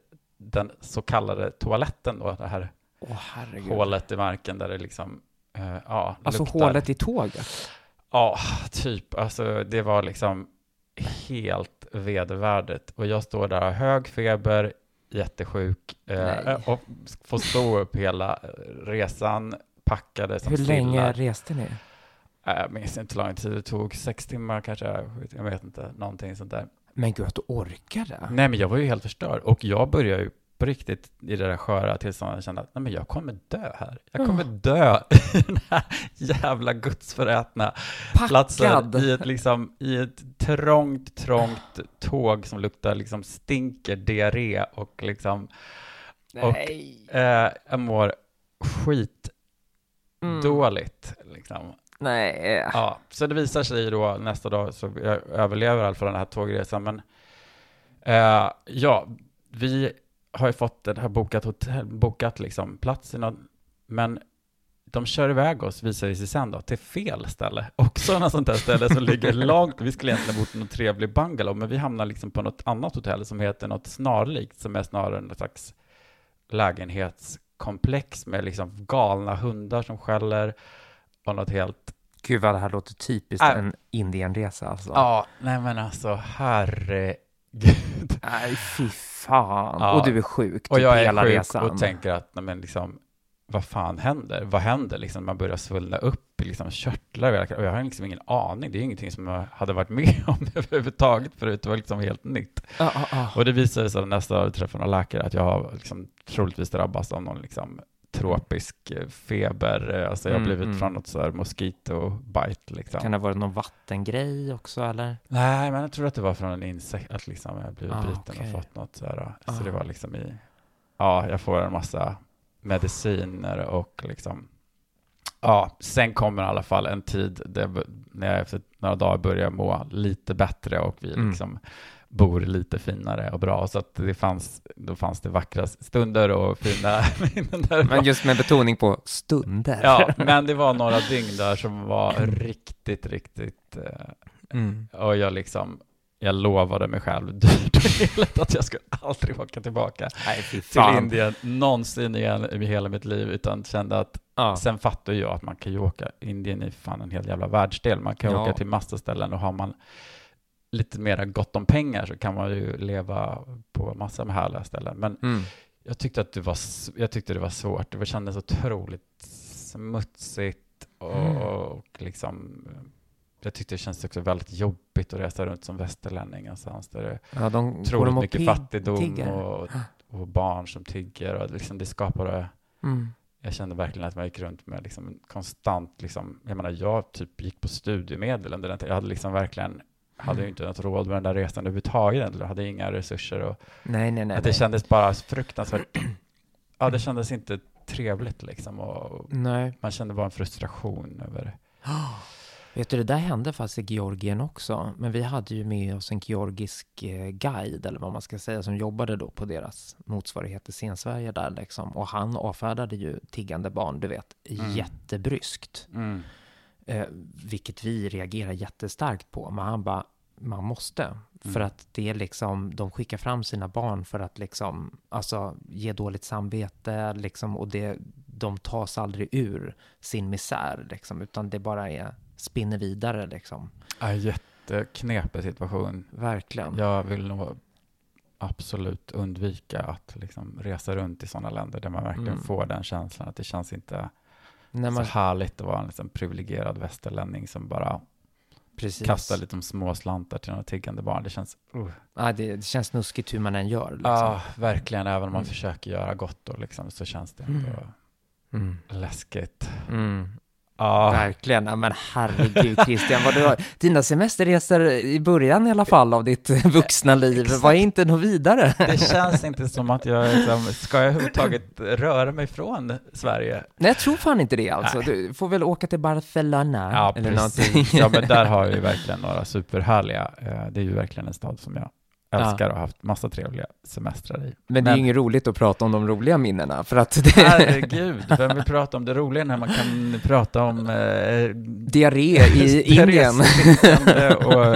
den så kallade toaletten då, det här oh, hålet i marken där det liksom, eh, ja, Alltså luktar. hålet i tåget? Ja, typ. Alltså det var liksom helt vedervärdigt. Och jag står där, har hög feber, jättesjuk eh, och får stå upp hela resan, packade som Hur länge stilla. reste ni? Eh, jag minns inte hur lång tid det tog, sex timmar kanske, jag vet inte, någonting sånt där. Men gud, att du orkade? Nej, men jag var ju helt förstörd och jag började ju på riktigt i det där sköra tillståndet jag kände att nej, men jag kommer dö här. Jag kommer mm. dö i den här jävla gudsförrätna platsen i ett, liksom, i ett trångt, trångt tåg som luktar liksom stinker diarré och liksom nej. och eh, jag mår skit mm. liksom. Nej. Ja, så det visar sig då nästa dag så jag överlever i alla fall den här tågresan, men eh, ja, vi har ju fått, har bokat hotell, bokat liksom plats i någon, men de kör iväg oss, visar det sig sen då, till fel ställe. Också något sånt där ställe som ligger långt, vi skulle egentligen bo på någon trevlig bungalow, men vi hamnar liksom på något annat hotell som heter något snarlikt, som är snarare något slags lägenhetskomplex med liksom galna hundar som skäller och något helt Gud vad det här låter typiskt Äh. en Indienresa alltså. Ja, nej men alltså herregud. Nej, fy fan. Ja. Och du är sjuk typ Och jag är hela sjuk resan. och tänker att, nej men liksom, vad fan händer? Vad händer liksom? Man börjar svullna upp, liksom körtlar och jag har liksom ingen aning. Det är ingenting som jag hade varit med om överhuvudtaget förut. Det var liksom helt nytt. Ja, ja, ja. Och det visade sig nästa dag jag träffade någon läkare att jag har liksom troligtvis drabbats av någon liksom tropisk eh, feber. Eh, Alltså jag har Mm, blivit mm. från något så här mosquito-bite liksom. Kan det ha varit någon vattengrej också eller? Nej, men jag tror att det var från en insekt, att liksom jag blivit Ah, biten okej. och fått något så här. Så Ah. det var liksom i, ja, jag får en massa mediciner och liksom, ja, sen kommer i alla fall en tid där, när jag efter några dagar börjar må lite bättre och vi Mm. liksom bor lite finare och bra. Så att det fanns, då fanns det vackra stunder och fina minnen där. Men just med betoning på stunder. Ja, men det var några dygn där som var riktigt, riktigt eh, Mm. och jag liksom, jag lovade mig själv dyrt och heligt att jag skulle aldrig åka tillbaka Nej, till. Indien någonsin igen i hela mitt liv, utan kände att, Ja. sen fattar jag att man kan ju åka, Indien är fan en hel jävla världsdel, man kan Ja. åka till massa ställen och har man lite mera gott om pengar så kan man ju leva på massa med härliga ställen. Men Mm. jag tyckte att det var, jag tyckte det var svårt, det kändes otroligt smutsigt och, Mm. och liksom jag tyckte det känns också väldigt jobbigt att resa runt som västerlänning någonstans där det Ja, de otroligt de mycket fattigdom och, och barn som tigger och liksom det skapade Mm. jag kände verkligen att man gick runt med liksom konstant, liksom, jag menar jag typ gick på studiemedel under den tiden. Jag hade liksom verkligen, hade ju Mm. inte något råd med den där resan överhuvudtaget. Jag hade inga resurser och Nej, nej, nej. att det nej. kändes bara fruktansvärt, ja det kändes inte trevligt liksom och Nej. man kände bara en frustration över, Vet du, det där hände faktiskt i Georgien också. Men vi hade ju med oss en georgisk eh, guide, eller vad man ska säga, som jobbade då på deras motsvarighet i Sensverige där liksom. Och han avfärdade ju tiggande barn, du vet, Mm. jättebryskt. mm, Eh, vilket vi reagerar jättestarkt på. Men han bara, man måste. För Mm. att det är liksom, de skickar fram sina barn för att liksom, alltså ge dåligt samvete liksom. Och det, de tas aldrig ur sin misär liksom. Utan det bara är, spinner vidare liksom. ja, jätteknepig situation. Verkligen. Jag vill nog absolut undvika att liksom resa runt i sådana länder där man verkligen Mm. får den känslan att det känns inte När man, så härligt att vara en liksom privilegierad västerlänning som bara precis. kastar lite små slantar till några tiggande barn. Det känns, uh. Ja, det, det känns snuskigt hur man än gör. Liksom. ja, verkligen, även om man Mm. försöker göra gott då, liksom, så känns det ändå Mm. läskigt. Mm. Ja, Verkligen. Ja, men herregud Christian, vad du har, dina semesterresor i början i alla fall av ditt vuxna liv var inte något vidare. det känns inte som att jag, liksom, ska jag överhuvudtaget röra mig från Sverige? Nej, jag tror fan inte det alltså. Nej. Du får väl åka till Barcelona Ja, eller precis. någonting. Ja, men där har ju verkligen några superhärliga, eh, det är ju verkligen en stad som jag älskar och haft massa trevliga semestrar i. Men det är Men- ju inget roligt att prata om de roliga minnena, för att det Herregud, vem vill prata om det roliga när man kan prata om eh, diarré i Indien. och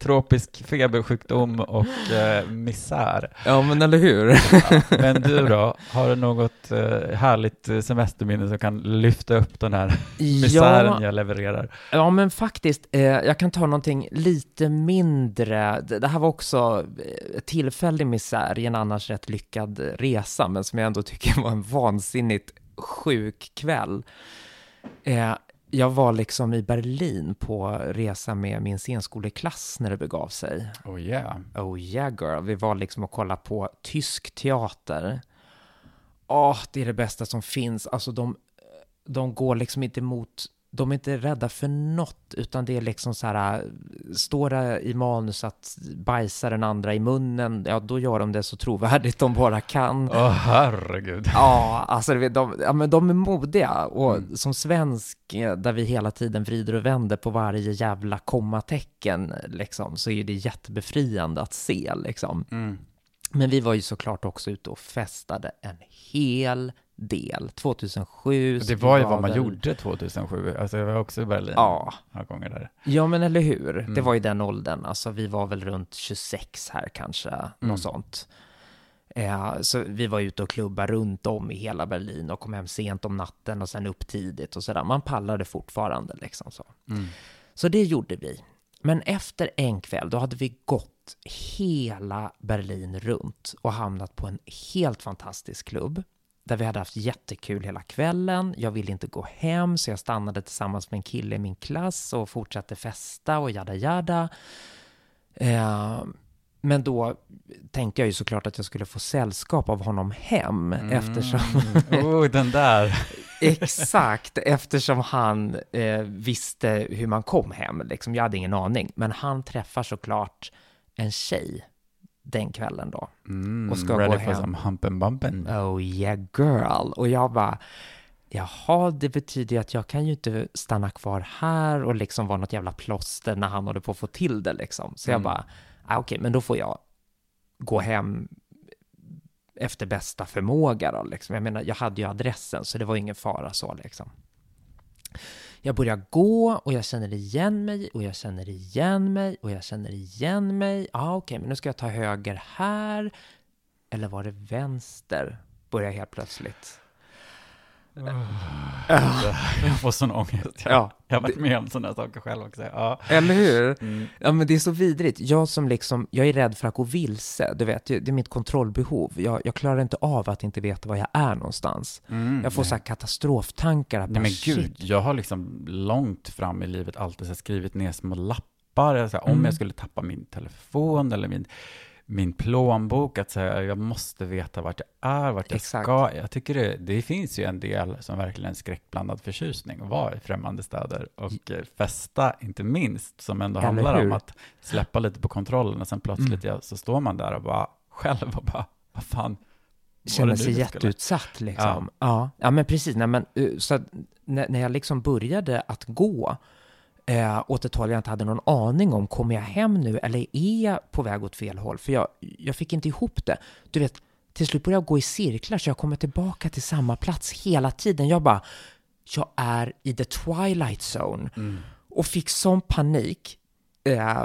tropisk febersjukdom och eh, misär. Ja, men eller hur? Ja, men du då, har du något eh, härligt eh, semesterminne som kan lyfta upp den här misären Ja, jag levererar? ja, men faktiskt, eh, jag kan ta någonting lite mindre. Det, här var också eh, tillfällig misär i en annars rätt lyckad resa, men som jag ändå tycker var en vansinnigt sjuk kväll. Eh, jag var liksom i Berlin på resa med min scenskoleklass när det begav sig. Oh yeah. Oh yeah girl, vi var liksom och kollade på tysk teater. Åh, det är det bästa som finns. Alltså de, de går liksom inte emot, de är inte rädda för något, utan det är liksom så här, står det i manus att bajsa den andra i munnen, ja då gör de det så trovärdigt de bara kan. Åh herregud. Ja, alltså de, ja, men de är modiga och Mm. som svensk eh, där vi hela tiden vrider och vänder på varje jävla kommatecken liksom, så är det jättebefriande att se liksom. Mm. Men vi var ju såklart också ute och festade en hel del. 2007. Det var ju vad man väl- gjorde 2007. Alltså jag var också i Berlin Ja. några gånger där. Ja, men eller hur? Det Mm. var ju den åldern. Alltså, vi var väl runt 26 här kanske, Mm. något sånt. Eh, så vi var ute och klubba runt om i hela Berlin och kom hem sent om natten och sen upp tidigt och sådär. Man pallade fortfarande liksom så. Mm. Så det gjorde vi. Men efter en kväll, då hade vi gått hela Berlin runt och hamnat på en helt fantastisk klubb där vi hade haft jättekul hela kvällen. Jag ville inte gå hem, så jag stannade tillsammans med en kille i min klass och fortsatte festa och jada jada. Eh, men då tänkte jag ju såklart att jag skulle få sällskap av honom hem eftersom Mm. Oh, den där. Exakt, eftersom han eh, visste hur man kom hem. Liksom. Jag hade ingen aning. Men han träffar såklart en tjej den kvällen då. Mm, Och ska ready gå for hem. some and bumpin'. Oh yeah girl. Och jag bara, jaha, det betyder ju att jag kan ju inte stanna kvar här och liksom vara något jävla plåster när han håller på att få till det liksom. Så jag Mm. bara, ah, okej, men då får jag gå hem efter bästa förmåga då liksom. Jag menar, jag hade ju adressen så det var ingen fara så liksom. Jag börjar gå och jag känner igen mig och jag känner igen mig och jag känner igen mig. Ja, ah, okej, men nu ska jag ta höger här. Eller var det vänster? Börjar helt plötsligt. Jag får sån ångest. Jag, Ja, jag har varit med om sådana saker själv också. Ja. eller hur? Mm. Ja, men det är så vidrigt. Jag som liksom, jag är rädd för att gå vilse. Du vet, det är mitt kontrollbehov. Jag, jag klarar inte av att inte veta var jag är någonstans. Mm. Jag får så här katastroftankar. Att Nej men shit. gud, jag har liksom långt fram i livet alltid så skrivit ner små lappar, så här, om Mm. jag skulle tappa min telefon eller min, min plånbok, att säga jag måste veta vart jag är, vart jag Exakt. ska. Jag tycker det, det finns ju en del som verkligen skräckblandad förtjusning att vara i främmande städer och festa, inte minst, som ändå Eller handlar om hur? att släppa lite på kontrollen och sen plötsligt Mm. ja, så står man där och bara själv och bara, vad fan, känner sig skulle? jätteutsatt liksom. Ja. ja, men precis. Nej, men, eh, så när, när jag liksom började att gå eh, åt ett håll jag inte hade någon aning om, kommer jag hem nu eller är jag på väg åt fel håll? För jag, jag fick inte ihop det. Du vet, till slut började jag gå i cirklar så jag kommer tillbaka till samma plats hela tiden. Jag bara, jag är i the twilight zone Mm. och fick sån panik. Eh,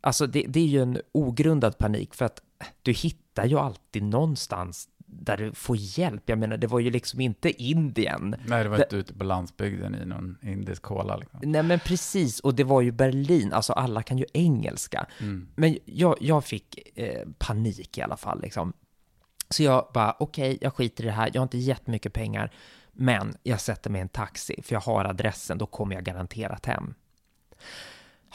alltså det, det är ju en ogrundad panik för att du hittar ju alltid någonstans där du får hjälp. Jag menar, det var ju liksom inte Indien. Nej, det var Det- inte ute på landsbygden i någon indisk kola liksom. Nej, men precis. Och det var ju Berlin. Alltså, alla kan ju engelska. Mm. Men jag, jag fick eh, panik i alla fall. Liksom. Så jag bara, okej, jag skiter i det här. Jag har inte jättemycket pengar. Men jag sätter mig i en taxi, för jag har adressen. Då kommer jag garanterat hem.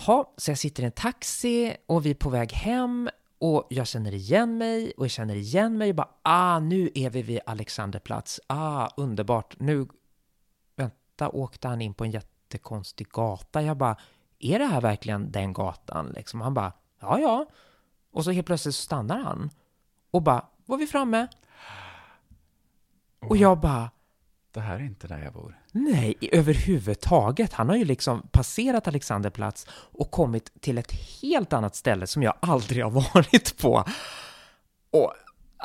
Ha, så jag sitter i en taxi och vi är på väg hem. Och jag känner igen mig och jag känner igen mig och bara, ah, nu är vi vid Alexanderplatz Ah, underbart. Nu, vänta, åkte han in på en jättekonstig gata. Jag bara, är det här verkligen den gatan? Liksom. Han bara, ja, ja. Och så helt plötsligt så stannar han och bara, var vi framme? Och jag bara, det här är inte där jag bor. nej, överhuvudtaget. Han har ju liksom passerat Alexanderplats och kommit till ett helt annat ställe som jag aldrig har varit på. Och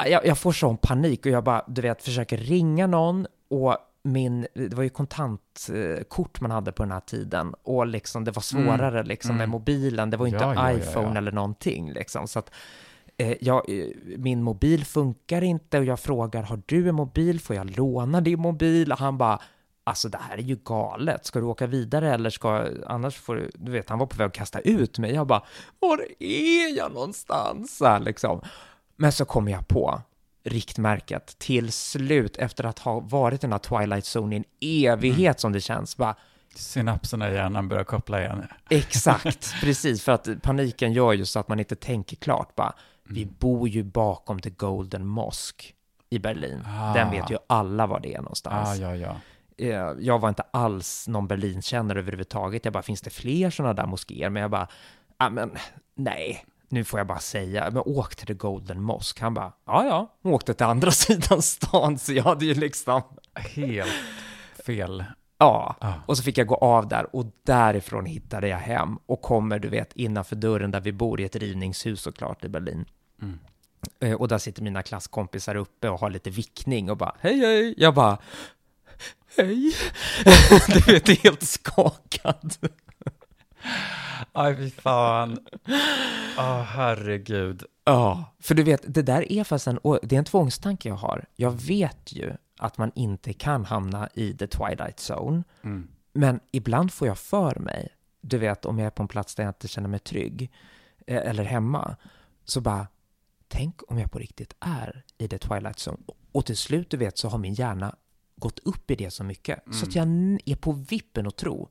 jag, jag får sån panik och jag bara, du vet, försöker ringa någon och min, det var ju kontantkort man hade på den här tiden och liksom det var svårare liksom med mm. mobilen, det var ju inte Ja, ja, iPhone ja. eller någonting liksom. Så att jag, eh, min mobil funkar inte och jag frågar, har du en mobil? Får jag låna din mobil? Och han bara, alltså det här är ju galet. Ska du åka vidare eller ska, annars får du, du vet, han var på väg att kasta ut mig. Jag bara, var är jag någonstans? Så här, liksom. Men så kom jag på riktmärket till slut efter att ha varit i den här Twilight Zone i en evighet som det känns. Bara, Synapserna i hjärnan börjar koppla igen. Exakt, precis, för att paniken gör ju så att man inte tänker klart. Bara, vi bor ju bakom The Golden Mosque i Berlin. Ah. Den vet ju alla var det är Ah, någonstans. ja, ja. Eh, Jag var inte alls någon Berlinkännare överhuvudtaget. Jag bara, finns det fler sådana där moskéer? Men jag bara, ah, men nej, nu får jag bara säga, men åk till The Golden Mosque. Han bara, ja, ja, åkte till andra sidan stan, så jag hade ju liksom, Helt fel. ja. Ah. Och så fick jag gå av där och därifrån hittade jag hem och kommer, du vet, innanför dörren där vi bor i ett rivningshus såklart i Berlin. Mm. Eh, och där sitter mina klasskompisar uppe och har lite vickning och bara hej hej. Jag bara hej. du vet, helt skakad. Aj, fy fan. Åh, herregud. Ja, för du vet, det där är fast en, det är en tvångstanke jag har. Jag vet ju att man inte kan hamna i the twilight zone, Mm. men ibland får jag för mig, du vet om jag är på en plats där jag inte känner mig trygg, eh, eller hemma, så bara, tänk om jag på riktigt är i the twilight zone. Och till slut, du vet, så har min hjärna gått upp i det så mycket, så att jag n- är på vippen att tro,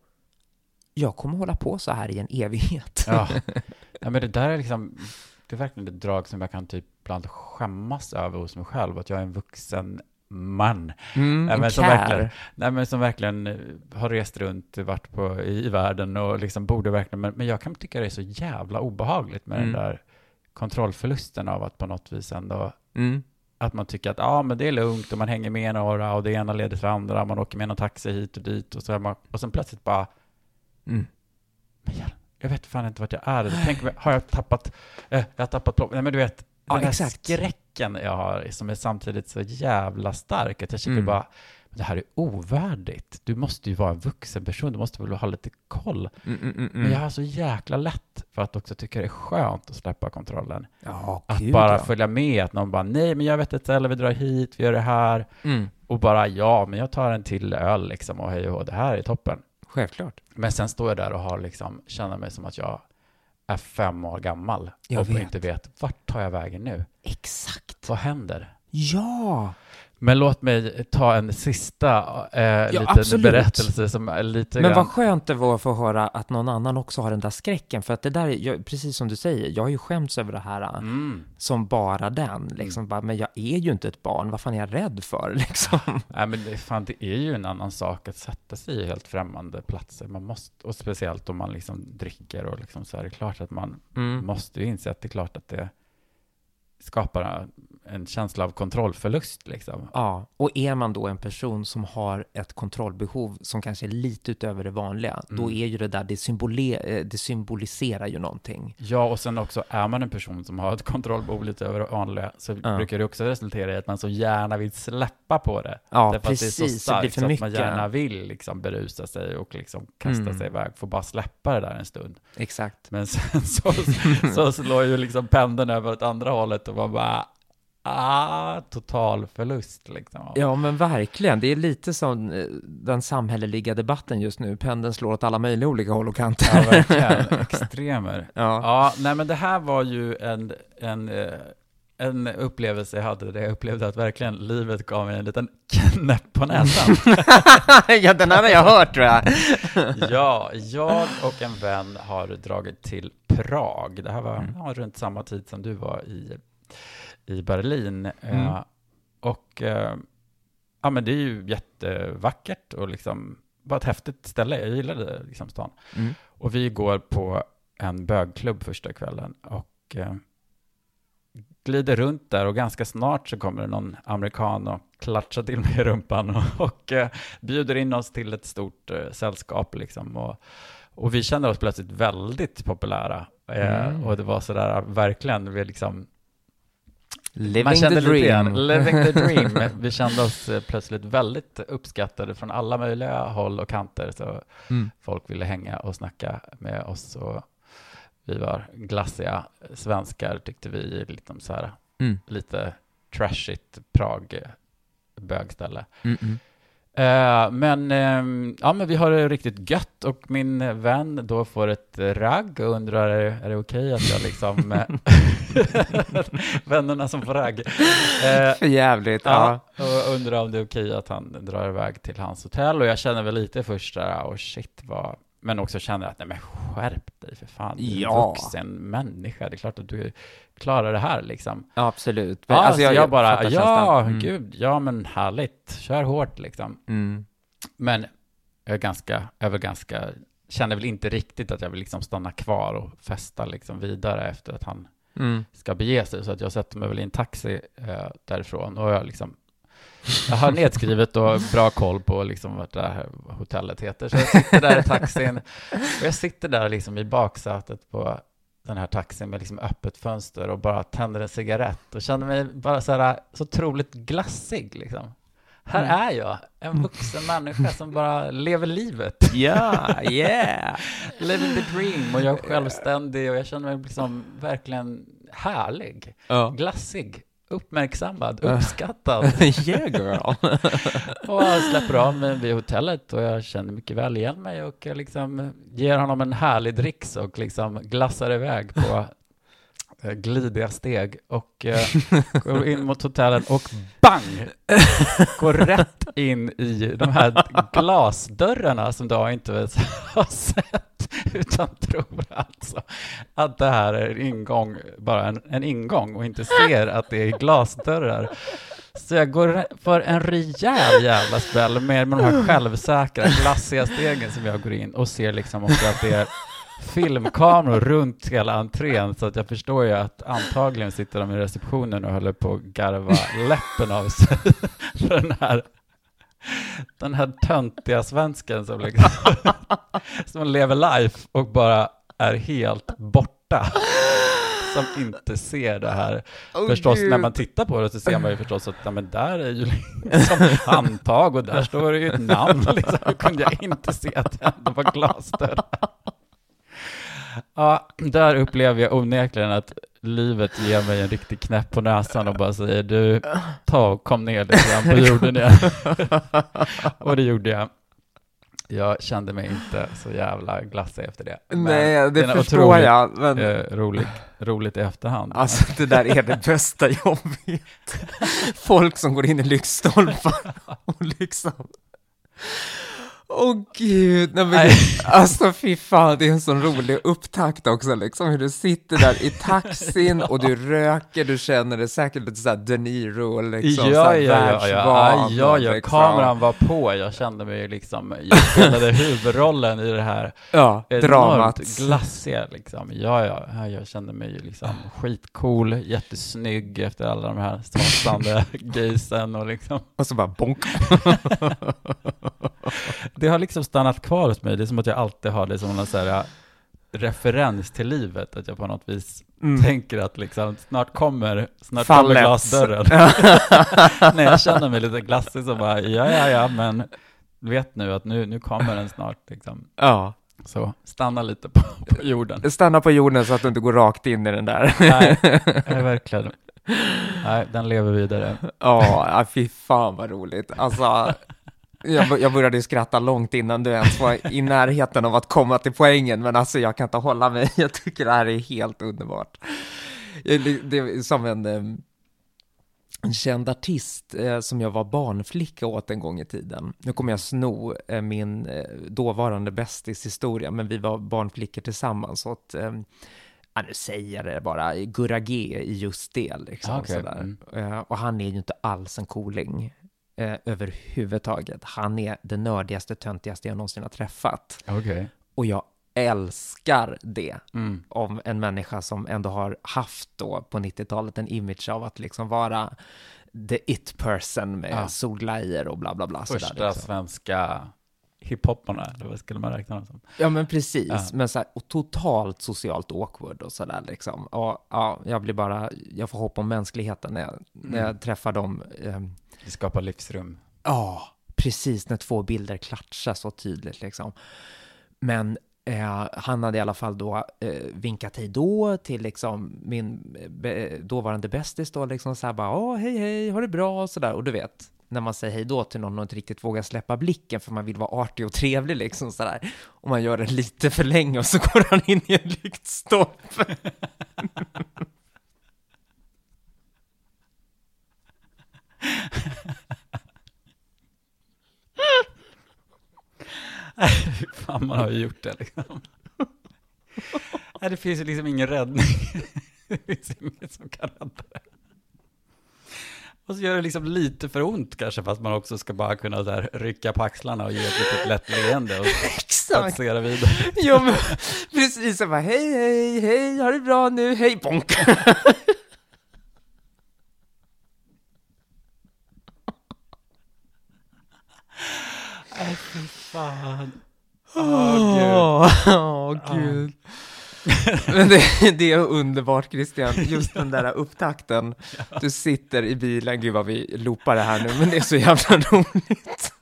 jag kommer hålla på så här i en evighet. Ja. ja, men det där är liksom, det är verkligen ett drag som jag kan typ ibland skämmas över hos mig själv, att jag är en vuxen man. Mm, Nej, en men som care. verkligen, nej, men som verkligen eh, har rest runt, varit på, i, i världen och liksom borde verkligen, men, men jag kan tycka det är så jävla obehagligt med Mm. den där kontrollförlusten av att på något vis ändå, Mm. att man tycker att ja, men det är lugnt och man hänger med några och det ena leder till andra, man åker med någon taxi hit och dit och så är man, och sen plötsligt bara, Mm. men jag, jag vet fan inte vart jag är. Tänk, har jag tappat, eh, jag har tappat plock, nej men du vet, Ja, den exakt. skräcken jag har som är samtidigt så jävla stark att jag tycker Mm. bara, det här är ovärdigt. Du måste ju vara en vuxen person, du måste väl ha lite koll. Mm, mm, mm, Men jag har så jäkla lätt för att också tycka det är skönt att släppa kontrollen. Ja, Att gud, bara ja. följa med, att någon bara, nej men jag vet ett ställe, vi drar hit, vi gör det här. Mm. Och bara, ja men jag tar en till öl liksom och hej och det här är toppen. Självklart. Men sen står jag där och har liksom, känner mig som att jag är fem år gammal Jag och vet. inte vet, vart tar jag vägen nu? Exakt. Vad händer? Ja! Men låt mig ta en sista eh, liten absolut. berättelse som är lite Men grann... vad skönt det var att få höra att någon annan också har den där skräcken, för att det där, är, jag, precis som du säger, jag har ju skämts över det här Mm. som bara den, liksom bara, men jag är ju inte ett barn, vad fan är jag rädd för, liksom? Nej, men det, fan, det är ju en annan sak att sätta sig i helt främmande platser. Man måste, och speciellt om man liksom dricker och liksom så är det klart att man Mm. måste ju inse att det är klart att det skapar en känsla av kontrollförlust liksom. Ja, och är man då en person som har ett kontrollbehov som kanske är lite utöver det vanliga, då Mm. är ju det där, det, symbole, eh, det symboliserar ju någonting. Ja, och sen också är man en person som har ett kontrollbehov lite över det vanliga så Ja. brukar det också resultera i att man så gärna vill släppa på det. Ja, Därför att det är så precis, det blir starkt för så att mycket. man gärna vill liksom berusa sig och liksom kasta Mm. sig iväg, få bara släppa det där en stund. Exakt. Men sen så, så slår ju liksom pendeln över åt andra hållet och man bara, ah, total förlust liksom. Ja, men verkligen. Det är lite som eh, den samhälleliga debatten just nu. Pendeln slår åt alla möjliga olika håll och kanter. Ja, verkligen. Extremer. Ja. Ja, nej men det här var ju en, en, eh, en upplevelse jag hade där jag upplevde att verkligen livet gav mig en liten knäpp på näsan. ja, den här har jag hört tror jag. ja, jag och en vän har dragit till Prag. Det här var Mm. ja, runt samma tid som du var i, i Berlin. Mm. Eh, och eh, ja, men det är ju jättevackert och liksom var ett häftigt ställe. Jag gillade liksom stan. Mm. Och vi går på en bögklubb första kvällen och eh, glider runt där och ganska snart så kommer det någon amerikan och klatschar till mig i rumpan och, och eh, bjuder in oss till ett stort eh, sällskap liksom. Och, och vi kände oss plötsligt väldigt populära. Eh, Mm. Och det var sådär verkligen, vi liksom Living man kände the dream. living the dream. Vi kände oss eh, plötsligt väldigt uppskattade från alla möjliga håll och kanter. Så Mm. folk ville hänga och snacka med oss. Och vi var glassiga svenskar tyckte vi, liksom så här, Mm. lite trashigt Prag bögställe. Mm, mm. Men, ehm, ja, men vi har det riktigt gött och min vän då får ett ragg och undrar är, är det okej att jag liksom... eh, vännerna som får ragg. Eh, För jävligt. Ja, Ja. och undrar om det är okej att han drar iväg till hans hotell och jag känner väl lite först där, oh shit vad... Men också känner att, nej men skärp dig för fan, du är en Ja. vuxen människa, det är klart att du klarar det här liksom. ja, absolut. Ja, alltså jag, bara, fattar ja. Mm. gud, ja men härligt, kör hårt liksom. Mm. Men jag är ganska, jag var ganska, känner väl inte riktigt att jag vill liksom stanna kvar och festa liksom vidare efter att han Mm. ska bege sig, så att jag sätter mig väl i en taxi eh, därifrån och jag liksom jag har nedskrivet och bra koll på liksom vad det här hotellet heter, så jag sitter där i taxin och jag sitter där liksom i baksätet på den här taxin med liksom öppet fönster och bara tänder en cigarett och känner mig bara så här så otroligt glassig liksom. Här Mm. är jag, en vuxen människa som bara lever livet. Ja, yeah! Living the dream och jag är självständig och jag känner mig liksom verkligen härlig, Ja. glassig, uppmärksammad, uppskattad. yeah girl! Och jag släpper av mig vid hotellet och jag känner mycket väl igen mig och jag liksom ger honom en härlig dricks och liksom glassar iväg på glidiga steg och eh, går in mot hotellet och bang! Går rätt in i de här glasdörrarna som jag inte har sett utan tror alltså att det här är en ingång, bara en, en ingång och inte ser att det är glasdörrar. Så jag går för en rejäl jävla spel med, med de här självsäkra, glassiga stegen som jag går in och ser liksom också att det är filmkameror runt hela entrén så att jag förstår ju att antagligen sitter de i receptionen och håller på att garva läppen av sig för den här den här töntiga svensken som liksom som lever life och bara är helt borta som inte ser det här förstås, när man tittar på det så ser man ju förstås att ja, men där är ju liksom handtag och där står det ju ett namn. Liksom. Hur kunde jag inte se att det ändå var glasdörrar? Ja, där upplever jag onekligen att livet ger mig en riktig knäpp på näsan och bara säger du, ta och kom ner lite grann på jorden igen. och det gjorde jag. Jag kände mig inte så jävla glassig efter det. Men Nej, det förstår otroligt, jag, men Eh, roligt, roligt i efterhand. alltså det där är det bästa jag vet. Folk som går in i lyktstolpar och liksom... Åh gud, nej men Nej. alltså fy fan, det är en sån rolig upptakt också liksom, hur du sitter där i taxin och du röker, du känner det säkert lite såhär De Niro, liksom, ja, så här ja, ja, ja, ja, ja, liksom. kameran var på, jag kände mig liksom, jag spelade huvudrollen i det här Ja, dramat. glassiga liksom, ja, ja, ja, jag kände mig liksom skitcool, jättesnygg efter alla de här strålande gaysen och liksom, Och så bara bonk. Det har liksom stannat kvar hos mig, det är som att jag alltid har det som så här referens till livet, att jag på något vis Mm. tänker att liksom, snart kommer, snart Fallet. kommer glasdörren. När jag känner mig lite glassig så bara, ja, ja, ja, men vet nu att nu, nu kommer den snart liksom. Ja, Så stanna lite på, på jorden. stanna på jorden så att du inte går rakt in i den där. Nej, nej, verkligen. Nej, den lever vidare. Ja, ja, fy fan vad roligt. Alltså, jag, jag började skratta långt innan du ens var i närheten av att komma till poängen, men alltså jag kan inte hålla mig. Jag tycker det här är helt underbart. Jag- Det är som en, eh, en känd artist eh, som jag var barnflicka åt en gång i tiden. Nu kommer jag sno eh, min eh, dåvarande bästis historia, men vi var barnflickor tillsammans åt eh, Ja, nu säger jag det bara, Gurra G i just det. Liksom, Ah, okej. sådär. Mm. Eh, och han är ju inte alls en cooling eh, överhuvudtaget. Han är det nördigaste, töntigaste jag någonsin har träffat. Okej. Och jag älskar det Mm. om en människa som ändå har haft då på 90-talet en image av att liksom vara the it person med Ja. solglajjor och bla bla bla. sådär, Första liksom. svenska hiphopparna, eller vad skulle man räkna dem som? Ja men precis, Ja. men så här, och totalt socialt awkward och sådär liksom. Och, ja, jag blir bara, jag får hopp om mänskligheten när jag, när jag Mm. träffar dem. ehm, Det skapar livsrum. Ja, precis när två bilder klatschar så tydligt liksom. Men eh, han hade i alla fall då eh, vinkat hej då till liksom min be, dåvarande bästis då liksom så här bara åh hej hej, har det bra och sådär och du vet när man säger hej då till någon och inte riktigt vågar släppa blicken för man vill vara artig och trevlig liksom sådär och man gör det lite för länge och så går han in i en lyktstolpe. Fan, man har ju gjort det liksom. Nej, det finns ju liksom ingen räddning. Det finns inget som kan rädda det. Och så gör det liksom lite för ont kanske, fast man också ska bara kunna så här rycka på axlarna och ge ett litet lätt leende och passera vidare. Ja men precis, jag bara hej hej hej, har det bra nu, hej bonk. Fan. Åh, gud. Åh, åh, gud. Men det, det är underbart Christian, just den där upptakten. Du sitter i bilen, gud vad vi loopar det här nu, men det är så jävla roligt.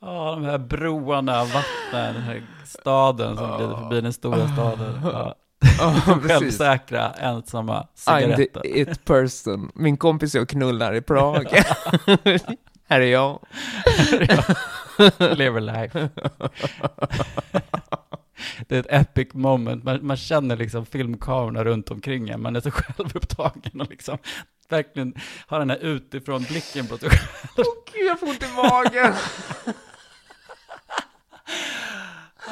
Ja, de här broarna, vattnen, den här staden som glider förbi den stora staden. Ja. Ja, precis. Självsäkra, ensamma I'm cigaretter. the it person. Min kompis och knullar i Prag. här är jag. Live life. Det är ett epic moment. Man, man känner liksom filmkamerorna runt omkring en. Man är så självupptagen och liksom verkligen har den här utifrån blicken på sig själv. Åh gud, jag får ont i magen.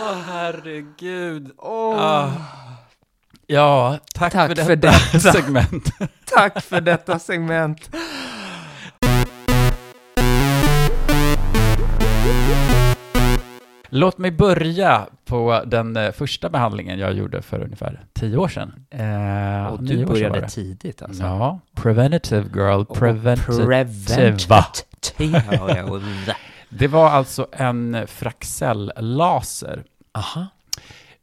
Åh herregud. Åh. Ah. Ja, tack, Tack för detta för detta. segment. Tack för detta segment. Låt mig börja på den eh, första behandlingen jag gjorde för ungefär tio år sedan. Eh, Och du började tidigt alltså. Ja, preventative girl, Och preventative. Preventiva. Det var alltså en Fraxell-laser. Aha.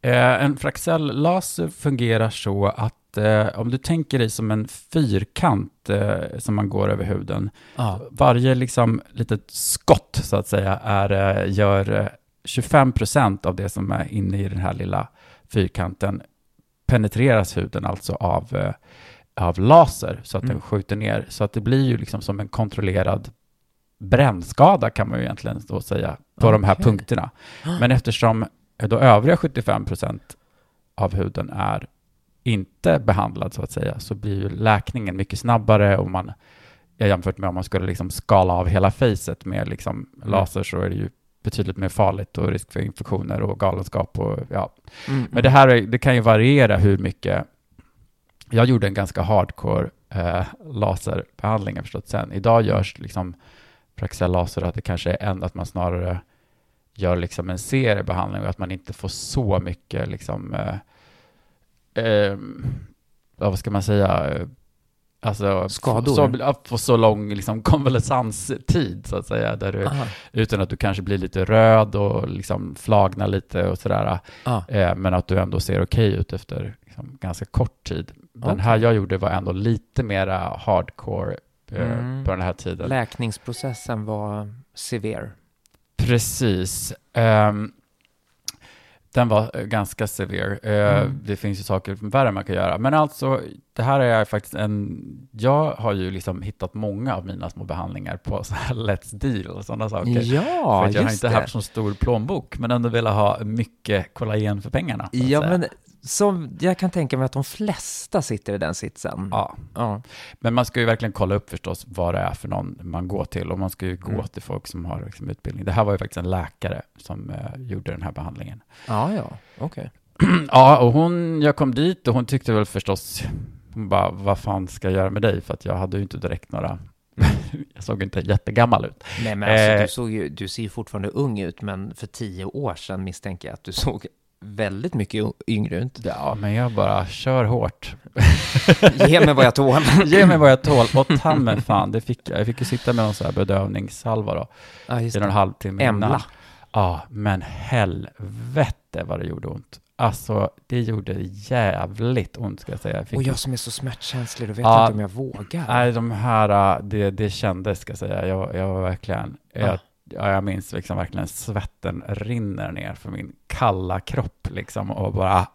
Eh, en Fraxell-laser fungerar så att eh, om du tänker dig som en fyrkant eh, som man går över huden. Ja. Varje liksom litet skott så att säga är, eh, gör eh, 25 procent av det som är inne i den här lilla fyrkanten penetreras huden alltså av, eh, av laser så att Mm. den skjuter ner. Så att det blir ju liksom som en kontrollerad brännskada kan man ju egentligen då säga på de här punkterna. Men eftersom eh, då övriga 75 procent av huden är inte behandlad så att säga så blir ju läkningen mycket snabbare och man jämfört med om man skulle liksom skala av hela facet med liksom laser så är det ju betydligt mer farligt och risk för infektioner och galenskap och ja. Mm. Men det här är, det kan ju variera hur mycket. Jag gjorde en ganska hardcore eh, laserbehandling jag förstått sen. Idag görs liksom Praxel laser att det kanske är en, att man snarare gör liksom en seriebehandling och att man inte får så mycket liksom eh, eh, vad ska man säga, alltså Skador? Så, på så lång liksom, konvalescenstid så att säga, där du, Aha. utan att du kanske blir lite röd och liksom flagnar lite och sådär, eh, men att du ändå ser okej ut efter liksom, ganska kort tid. Den Okej. här jag gjorde var ändå lite mera hardcore eh, Mm. på den här tiden. Läkningsprocessen var severe. Precis. Ehm, den var eh, ganska severe. Eh, Mm. Det finns ju saker värre man kan göra. Men alltså, det här är faktiskt en... Jag har ju liksom hittat många av mina små behandlingar på så här Let's Deal och sådana saker. Ja, för att jag har inte det. haft så stor plånbok, men ändå velat ha mycket kollagen för pengarna. Ja, säga. men som jag kan tänka mig att de flesta sitter i den sitsen. Ja, Ja. men man ska ju verkligen kolla upp förstås vad det är för någon man går till och man ska ju gå Mm. till folk som har liksom utbildning. Det här var ju faktiskt en läkare som eh, gjorde den här behandlingen. Ja, ja, okej. Ja, och hon, jag kom dit och hon tyckte väl förstås, hon bara, vad fan ska jag göra med dig? För att jag hade ju inte direkt några, jag såg inte jättegammal ut. Nej, men alltså, Eh. du, såg ju, du ser ju fortfarande ung ut, men för tio år sedan misstänker jag att du såg väldigt mycket yngre ut. Ja, men jag bara kör hårt. Ge mig vad jag tål. Ge mig vad jag tål. Och ta mig fan, det fick jag. Jag fick ju sitta med någon sån här bedövningssalva då, Ja, just i någon halvtimme. Embla. Ja, men helvete vad det gjorde ont. Alltså, det gjorde jävligt ont ska jag säga. Jag Och jag som är så smärtkänslig, då vet Ja. jag inte om jag vågar. Nej, de här, äh, det, det kändes ska jag säga. Jag, jag var verkligen, jag, Ah. Ja, jag minns liksom verkligen svetten rinner ner för min kalla kropp liksom och bara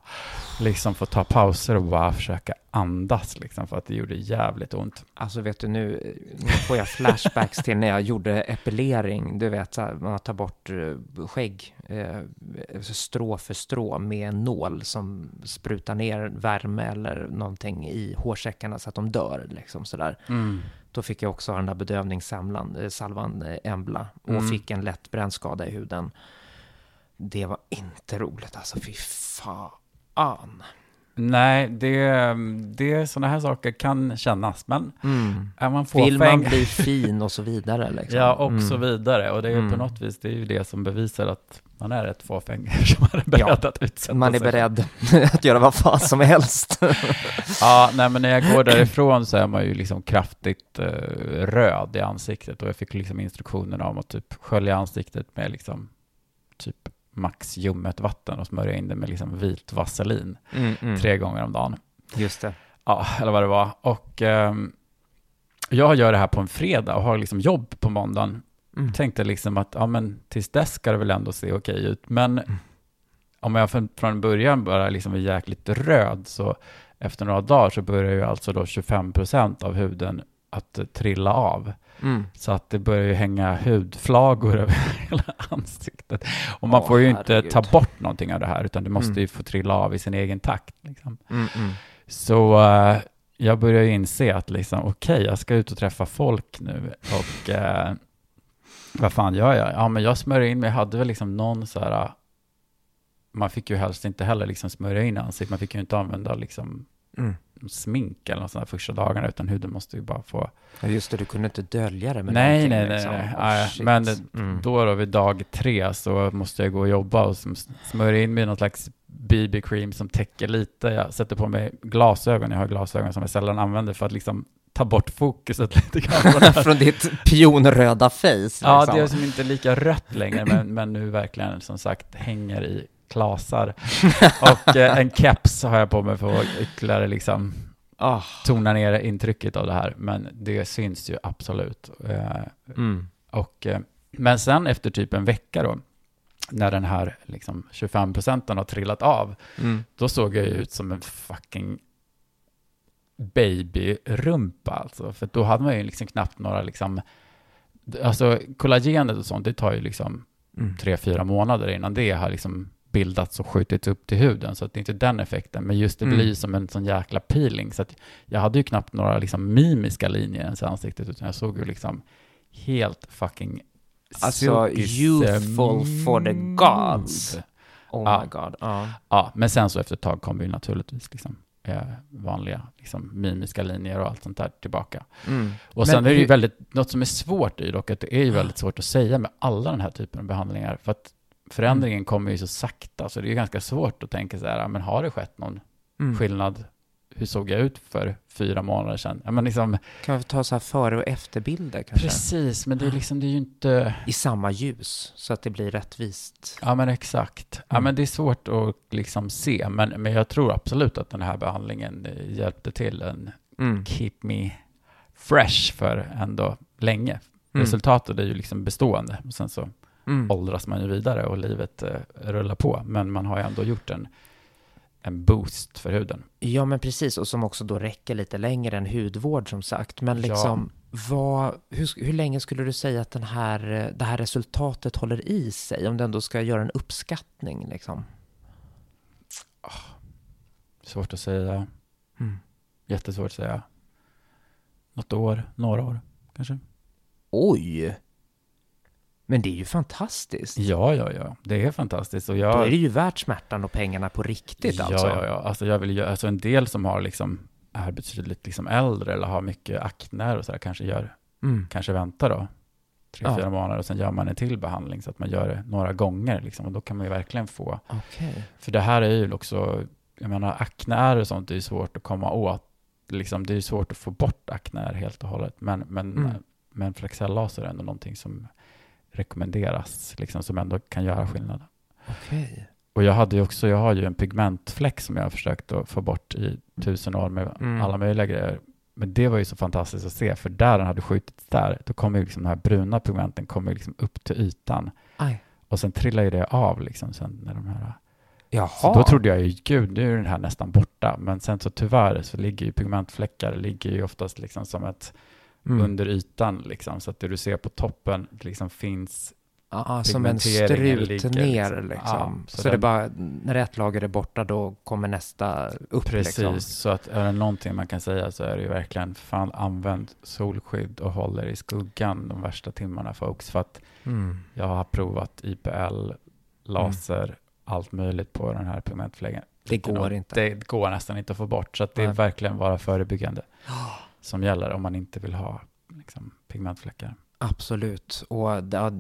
liksom få ta pauser och bara försöka andas liksom för att det gjorde jävligt ont. Alltså vet du, nu, nu får jag flashbacks till när jag gjorde epilering. Du vet, så här, man tar bort eh, skägg, eh, strå för strå med en nål som sprutar ner värme eller någonting i hårsäckarna så att de dör. Liksom, sådär. Då fick jag också ha den där bedövningssalvan, eh, salvan eh, Embla och Mm. fick en lätt brännskada i huden. Det var inte roligt alltså, fy fan. Nej, det, det sådana här saker kan kännas, men Mm. är man Vill man fåfäng bli fin och så vidare liksom. Ja, och Mm. så vidare. Och det är Mm. på något vis, det är ju det som bevisar att man är rätt fåfäng, som man är beredd Ja, att utsätta Man är sig. beredd att göra vad fan som helst. Ja, nej men när jag går därifrån så är man ju liksom kraftigt eh, röd i ansiktet och jag fick liksom instruktioner om att typ skölja ansiktet med liksom typ Max ljummet vatten och smörja in det med liksom vit vaselin Mm, mm. tre gånger om dagen. Just det. Ja, eller vad det var. Och ehm, jag gör det här på en fredag och har liksom jobb på måndagen. Mm. Tänkte liksom att, ja men tills dess ska det väl ändå se okej ut. Men Mm. om jag från, början bara liksom är jäkligt röd, så efter några dagar så börjar ju alltså då 25% av huden att eh, trilla av. Mm. Så att det börjar ju hänga hudflagor över hela ansiktet. Och man Åh, får ju inte herregud. ta bort någonting av det här, utan det måste Mm. ju få trilla av i sin egen takt. Liksom. Mm, mm. Så eh, jag börjar ju inse att liksom, okej, jag ska ut och träffa folk nu och eh, vad fan gör jag? Ja, men jag smörjer in mig. Jag hade väl liksom någon så här, man fick ju helst inte heller liksom smörja in ansiktet. Man fick ju inte använda liksom Mm. smink eller något sånt första dagarna, utan huden måste ju bara få Ja, just det, du kunde inte dölja det med Nej, nej, nej, liksom. nej. Nej, shit. men mm. Då då vid dag tre så måste jag gå och jobba och smörja in mig i någon slags BB-cream som täcker lite. Jag sätter på mig glasögon, jag har glasögon som jag sällan använder för att liksom ta bort fokuset lite grann. från ditt pionröda face. ja, liksom. det är som inte lika rött längre, men, men nu verkligen som sagt hänger i klasar. Och eh, en keps har jag på mig för att ytterligare liksom Ah, tona ner intrycket av det här, men det syns ju absolut. Eh, mm. Och, eh, men sen efter typ en vecka då, när den här liksom 25 procenten har trillat av, Mm. då såg jag ju ut som en fucking babyrumpa alltså. För då hade man ju liksom knappt några liksom, alltså kollagenet och sånt, det tar ju liksom Mm. tre, fyra månader innan det har liksom bildats och skjutits upp till huden. Så att det är inte den effekten, men just det Mm. blir som en sån jäkla peeling. Så att jag hade ju knappt några liksom mimiska linjer ens i ansiktet, utan jag såg ju liksom helt fucking Alltså, youthful for the gods. Oh Ja. my god. Ja. Ja, men sen så efter ett tag kom ju naturligtvis liksom eh, vanliga liksom, mimiska linjer och allt sånt där tillbaka. Mm. Och Men sen är det ju väldigt, något som är svårt ju dock att det är ju väldigt svårt att säga med alla den här typen av behandlingar, för att förändringen kommer ju så sakta, så det är ju ganska svårt att tänka så här, ja, men har det skett någon Mm. skillnad? Hur såg jag ut för fyra månader sedan? Ja, men liksom, Kan vi ta så här före och efterbilder kanske? precis, men det är liksom, det är ju inte... I samma ljus, så att det blir rättvist. Ja, men exakt. Ja, Mm. men det är svårt att liksom se, men, men jag tror absolut att den här behandlingen eh, hjälpte till en Mm. keep me fresh för ändå länge. Mm. Resultatet är ju liksom bestående. Och sen så Mm. åldras man ju vidare och livet eh, rullar på. Men man har ju ändå gjort en, en boost för huden. Ja, men precis. Och som också då räcker lite längre än hudvård som sagt. Men liksom, vad, hur, hur länge skulle du säga att den här, eh, det här resultatet håller i sig? Om du ändå ska göra en uppskattning liksom. Svårt att säga. Mm. Jättesvårt att säga. Något år, några år kanske. Oj! Men det är ju fantastiskt. Ja, ja, ja. Det är fantastiskt. Och Då jag, är det ju värt smärtan och pengarna på riktigt ja, alltså. Ja, ja, Alltså jag vill ju, alltså en del som har liksom, är betydligt liksom äldre eller har mycket akne och så där, kanske gör, Mm. kanske väntar då tre, Ja. fyra månader och sen gör man en till behandling så att man gör det några gånger liksom. Och då kan man ju verkligen få, Okej. för det här är ju också, jag menar akneär och sånt är ju svårt att komma åt. Liksom, det är ju svårt att få bort akneär helt och hållet. Men, men, Mm. men Flexellaser är ändå någonting som rekommenderas, liksom, som ändå kan göra skillnad. Okej. Och jag hade ju också, jag har ju en pigmentfläck som jag har försökt att få bort i tusen år med Mm. alla möjliga grejer. Men det var ju så fantastiskt att se, för där den hade skjutits där, då kommer ju liksom de här bruna pigmenten kommer liksom upp till ytan. Aj. Och sen trillar ju det av liksom sen när de här... Jaha. Så då trodde jag ju, gud, nu är den här nästan borta. Men sen så tyvärr så ligger ju pigmentfläckar, ligger ju oftast liksom som ett mm. under ytan liksom. Så att det du ser på toppen liksom finns Ja, som en strut ligger ner liksom. liksom. Ja, så så det är den- bara, när ett lager är borta då kommer nästa upp Precis, liksom. så att är det någonting man kan säga så är det ju verkligen fan använd solskydd och håller i skuggan de värsta timmarna folks. För att Mm. jag har provat IPL, laser, allt möjligt på den här pigmentfläcken. Det går inte. Det går nästan inte att få bort, så att det är verkligen bara förebyggande som gäller om man inte vill ha liksom, pigmentfläckar. Absolut. Och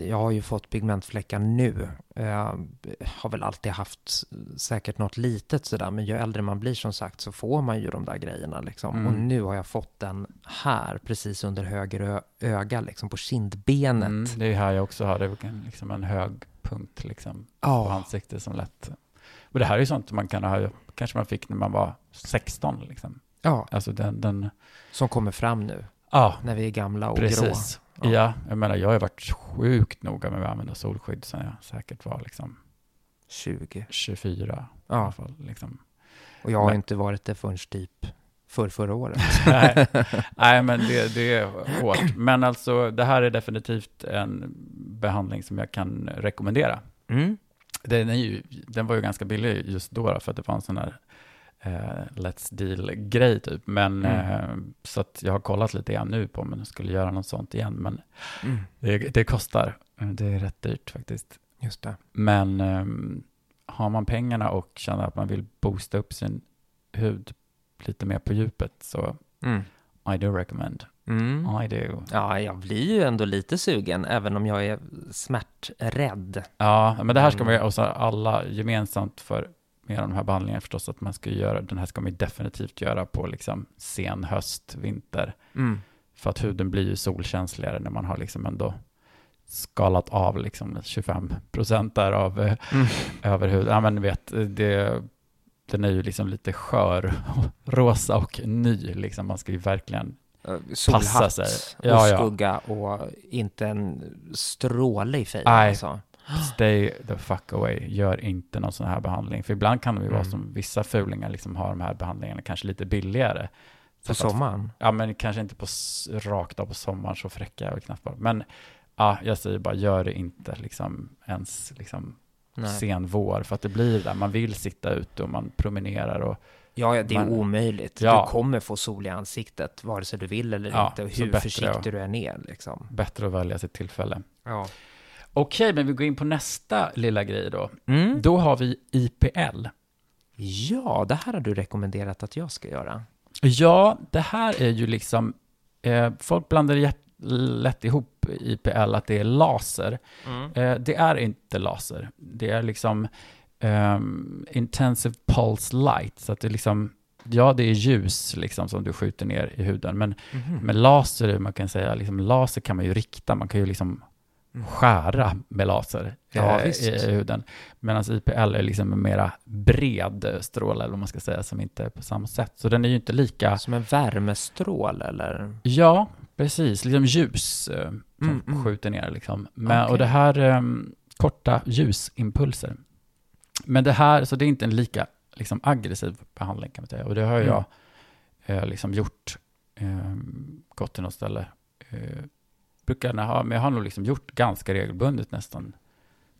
jag har ju fått pigmentfläckar nu. Jag har väl alltid haft säkert något litet sådär, men ju äldre man blir som sagt så får man ju de där grejerna liksom. Mm. Och nu har jag fått den här, precis under höger öga, liksom på kindbenet. Mm, det är här jag också har det, är liksom en hög punkt liksom på Ja, ansiktet som lätt... Och det här är ju sånt man kan ha, kanske man fick när man var 16 liksom. Ja, Alltså den, den som kommer fram nu ja, när vi är gamla och grå. precis. Ja. Ja. jag menar jag har varit sjukt noga med att använda solskydd sen jag säkert var liksom 20. 24 i Ja, alla fall. Liksom. och jag har Men- inte varit det förrän typ för förra året. nej, nej, men det, det är hårt. Men alltså, det här är definitivt en behandling som jag kan rekommendera. Mm. Den, är ju, den var ju ganska billig just då, då, för att det var en sån här eh, Let's Deal-grej typ. Men, Mm. eh, så att jag har kollat lite grann nu på om jag skulle göra något sånt igen. Men Mm. det, det kostar. Det är rätt dyrt faktiskt. Just det. Men ehm, har man pengarna och känner att man vill boosta upp sin hud lite mer på djupet så Mm. I do recommend. Mm. I do. Ja, jag blir ju ändå lite sugen, även om jag är smärträdd. Ja, men det här ska man ju, och så alla gemensamt för med de här behandlingarna förstås att man ska göra, den här ska man definitivt göra på liksom sen höst, vinter. Mm. För att huden blir ju solkänsligare när man har liksom ändå skalat av liksom 25 procent där av eh, Mm. överhud. Ja, men vet, det, den är ju liksom lite skör, rosa och ny. Liksom. Man ska ju verkligen, Eh, Passa Solhatt sig. och Ja, ja. skugga och inte en stråle i fejden. Nej. Alltså. Stay the fuck away. Gör inte någon sån här behandling. För ibland kan det ju vara Mm. som vissa fulingar liksom har de här behandlingarna kanske lite billigare. På Så att- sommaren. Ja, men kanske inte på rakt av på sommaren, så fräcka är jag väl knappt bara. Men ja, jag säger bara, gör det inte liksom ens liksom Nej. sen vår. För att det blir där, man vill sitta ute och man promenerar och Ja, det är Men- omöjligt. Ja. Du kommer få sol i ansiktet, vare sig du vill eller Ja, inte. Hur försiktig du än är. Liksom. bättre att välja sitt tillfälle. Ja. Okej, men vi går in på nästa lilla grej då. Mm. Då har vi IPL. ja, det här har du rekommenderat att jag ska göra. Ja, det här är ju liksom, eh, folk blandar lätt ihop IPL att det är laser. Eh, det är inte laser. Det är liksom ehm, intensive pulse light. Så att det är liksom, ja det är ljus liksom som du skjuter ner i huden. Men Mhm. med laser, man kan säga, liksom, laser kan man ju rikta. Man kan ju liksom Mm. Skära med laser Ja, eh, i, i huden. Medan IPL är liksom en mera bred stråle, eller vad man ska säga, som inte är på samma sätt. Så den är ju inte lika, Som en värmestrål eller? ja, precis, liksom ljus eh, som Mm, mm. skjuter ner liksom. Men, Okej. Och det här, eh, korta ljusimpulser. Men det här, så det är inte en lika liksom, aggressiv behandling kan man säga. Och det har Mm. jag eh, liksom gjort, eh, gått till något ställe. Brukar gärna ha, men jag har nog liksom gjort ganska regelbundet nästan,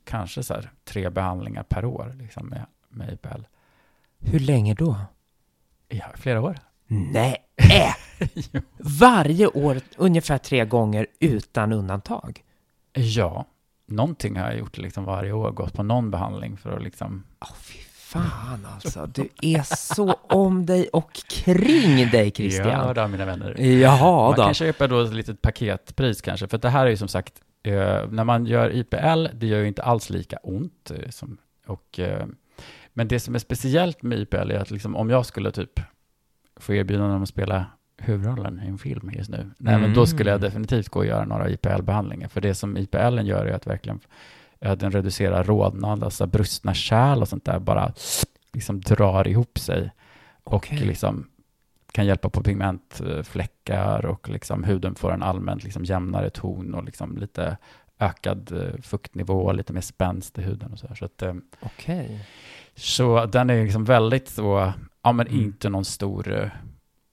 kanske så här tre behandlingar per år liksom med, med IPL. Hur länge då? Ja, flera år. Nej! Varje år ungefär tre gånger utan undantag? Ja, någonting har jag gjort liksom varje år, gått på någon behandling för att liksom... Fy fan alltså. Du är så om dig och kring dig, Ja, Christian. då, mina vänner. Jaha man då. kan köpa då ett litet paketpris kanske, för det här är ju som sagt, eh, när man gör IPL, det gör ju inte alls lika ont. Eh, som, och, eh, men det som är speciellt med IPL är att liksom, om jag skulle typ få erbjudande om att spela huvudrollen i en film just nu, nej, men då skulle jag Mm. definitivt gå och göra några IPL-behandlingar. För det som IPL gör är att verkligen den reducerar rodnad, alltså brustna kärl och sånt där, bara liksom drar ihop sig och Okej. liksom kan hjälpa på pigmentfläckar och liksom huden får en allmänt liksom jämnare ton och liksom lite ökad eh, fuktnivå, lite mer spänst i huden och så här. Så, att, eh, Okej. så den är liksom väldigt så, ja men Mm. inte någon stor, eh,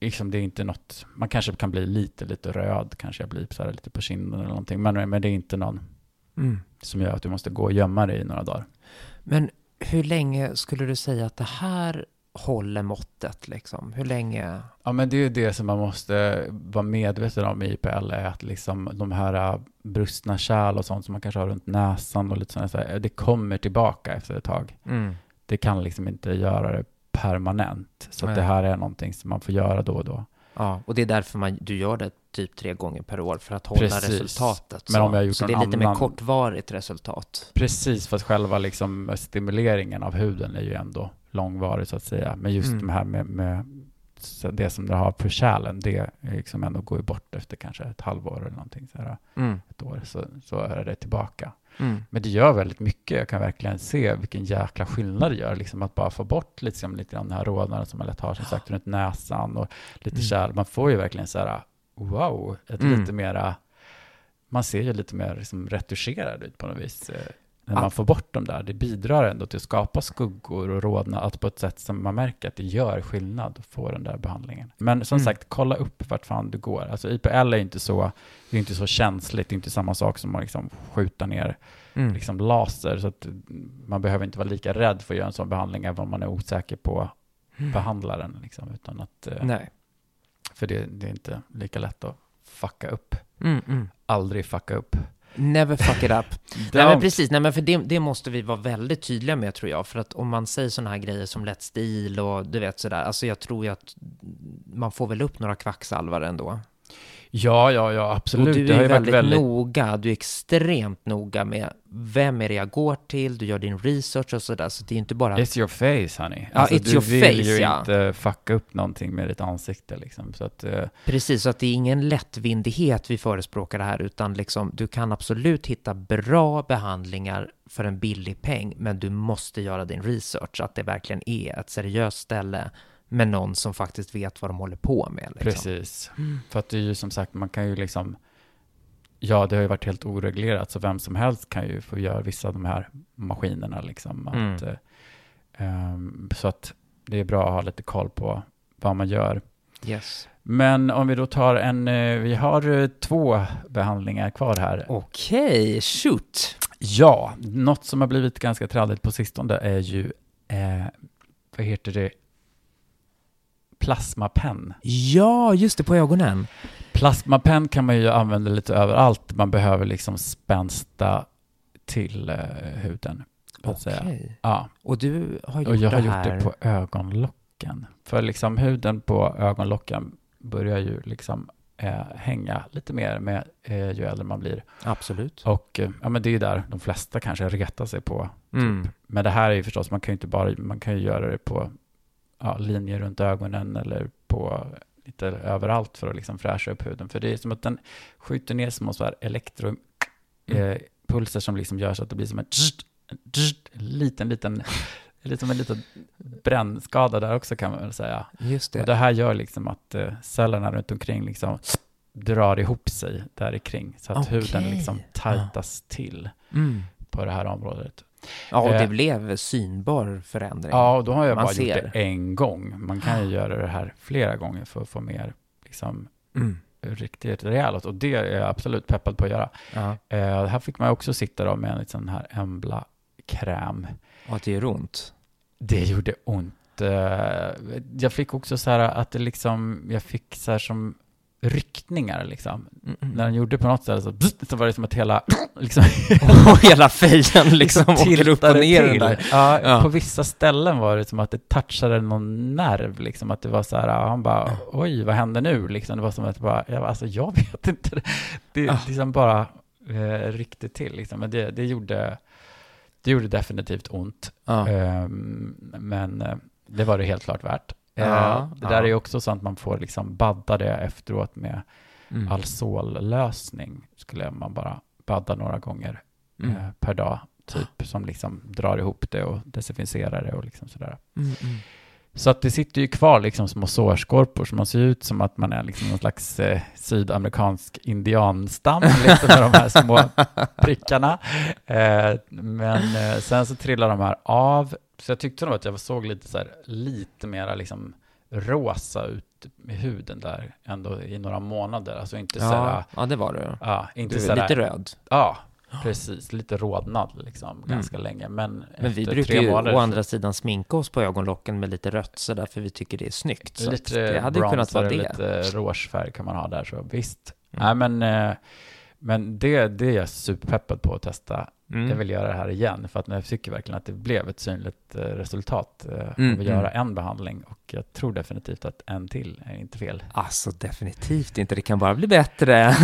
liksom det är inte något, man kanske kan bli lite, lite röd, kanske jag blir så här lite på kinden eller någonting, men, men det är inte någon Mm. som gör att du måste gå och gömma dig i några dagar. Men hur länge skulle du säga att det här håller måttet liksom? Hur länge? Ja, men det är ju det som man måste vara medveten om i IPL, är att liksom de här äh, brustna kärl och sånt som man kanske har runt näsan och lite sådana det kommer tillbaka efter ett tag. Mm. Det kan liksom inte göra det permanent. Så det här är någonting som man får göra då och då. Ja, och det är därför man, du gör det typ tre gånger per år för att hålla Precis. resultatet. Men så. om jag gjort så det är lite mer annan- kortvarigt resultat. Precis, för att själva liksom stimuleringen av huden är ju ändå långvarig så att säga. Men just Mm. de här med, med det som du har på kärlen, det liksom ändå går ju bort efter kanske ett halvår eller någonting, så här, Mm. ett år, så, så är det tillbaka. Mm. Men det gör väldigt mycket. Jag kan verkligen se vilken jäkla skillnad det gör. Liksom att bara få bort liksom, lite grann den här rodnaden som man lätt har som sagt runt näsan och lite Mm. kärl. Man får ju verkligen så här, wow, ett Mm. lite mera, man ser ju lite mer liksom, retuscherad ut på något vis. När man får bort dem där. Det bidrar ändå till att skapa skuggor och rodnad, att på ett sätt som man märker att det gör skillnad att få den där behandlingen. Men som Mm. sagt, kolla upp vart fan du går. Alltså IPL är inte så, det är inte så känsligt, det är inte samma sak som att liksom skjuta ner Mm. liksom laser, så att man behöver inte vara lika rädd för att göra en sån behandling, även om man är osäker på behandlaren. Liksom, utan att, eh, Nej. för det, det är inte lika lätt att fucka upp. Mm, mm. Aldrig fucka upp. Never fuck it up. Nej men precis, nej men för det, det måste vi vara väldigt tydliga med tror jag. För att om man säger sådana här grejer som lätt stil och du vet sådär, alltså jag tror ju att man får väl upp några kvacksalvare ändå. Ja, ja, ja, absolut. Och du det är ju väldigt, väldigt... noga, du är extremt noga med vem är det jag går till, du gör din research och sådär, så det är inte bara... It's your face, honey. Alltså, Ja, it's du your vill face, ju ja. inte fucka upp någonting med ditt ansikte, liksom. Så att, eh, Precis, så att det är ingen lättvindighet vi förespråkar det här, utan liksom, du kan absolut hitta bra behandlingar för en billig peng, men du måste göra din research, att det verkligen är ett seriöst ställe med någon som faktiskt vet vad de håller på med. Liksom. Precis. För att det är ju som sagt, man kan ju liksom... Ja, det har ju varit helt oreglerat, så vem som helst kan ju få göra vissa av de här maskinerna. Liksom, att, Mm. eh, ehm, så att det är bra att ha lite koll på vad man gör. Yes. Men om vi då tar en... eh, Vi har eh, två behandlingar kvar här. Okej, shoot! Ja, något som har blivit ganska tradigt på sistone är ju, eh, vad heter det, plasmapenn. Ja, just det, på ögonen. Plasmapenn kan man ju använda lite överallt. Man behöver liksom spänsta till eh, huden. Okej. Ja, Och du har gjort och jag har gjort det på ögonlocken. För liksom huden på ögonlocken börjar ju liksom eh, hänga lite mer med eh, ju äldre man blir. Absolut. Och eh, ja, men det är ju där de flesta kanske retar sig på Mm. Men det här är ju förstås, man kan ju inte bara, man kan ju göra det på ja, linjer runt ögonen eller på lite överallt för att liksom fräscha upp huden. För det är som att den skjuter ner små så här elektro, Mm. eh, som liksom gör så att det blir som en tsch, liten, liten, lite som en liten brännskada där också kan man väl säga. Just det. Och det här gör liksom att eh, cellerna runt omkring liksom drar ihop sig där kring så att Okej. huden liksom tajtas till Mm. på det här området. Ja, och det Eh. blev synbar förändring. Ja, då har jag Man bara ser. gjort det en gång. Man kan ju göra det här flera gånger för att få mer liksom, Mm. riktigt rejält. Och det är jag absolut peppad på att göra. Ja, Eh, här fick man också sitta då med en sån här Embla-kräm. och att det gör ont. Det gjorde ont. Eh, jag fick också så här att det liksom, jag fick så här som ryckningar liksom. Mm, mm. När den gjorde på något ställe så, så var det som att hela, liksom, hela fejan liksom åker upp och ner den till. där. Ja, Ja. på vissa ställen var det som att det touchade någon nerv, liksom att det var så här, han bara, oj, vad händer nu? Liksom, det var som att bara, jag, bara, alltså jag vet inte, det, det Ja. liksom bara eh, ryckte till, liksom. men det, det gjorde, det gjorde definitivt ont, Ja. Ehm, men eh, det var det helt klart värt. Eh, Ja, det där ja. är ju också så att man får liksom badda det efteråt med Mm. Alzol-lösning, skulle man bara badda några gånger Mm. eh, per dag, typ, som liksom drar ihop det och desinficerar det och liksom sådär. Mm, mm. Så att det sitter ju kvar liksom små sårskorpor, så man ser ut som att man är liksom någon slags eh, sydamerikansk indianstam, lite med de här små prickarna. Eh, men eh, sen så trillar de här av, så jag tyckte nog att jag såg lite så här, lite mera liksom rosa ut med huden där ändå i några månader, alltså inte så Ja, här, ja, det var det. ja, inte Du så är här, lite röd. Ja, precis. Lite rodnad liksom, ganska länge. Men, Mm. Men vi brukar ju månader å så- andra sidan sminka oss på ögonlocken med lite rött sådär, för vi tycker det är snyggt. Så lite det hade ju kunnat vara det. lite rouge färg kan man ha där, så visst. Mm. Nej, men, eh, men det, det är jag superpeppad på att testa. Mm. Jag vill göra det här igen, för att jag tycker verkligen att det blev ett synligt eh, resultat eh, Mm, av att göra mm. en behandling. Och jag tror definitivt att en till är inte fel. Alltså definitivt inte, det kan bara bli bättre.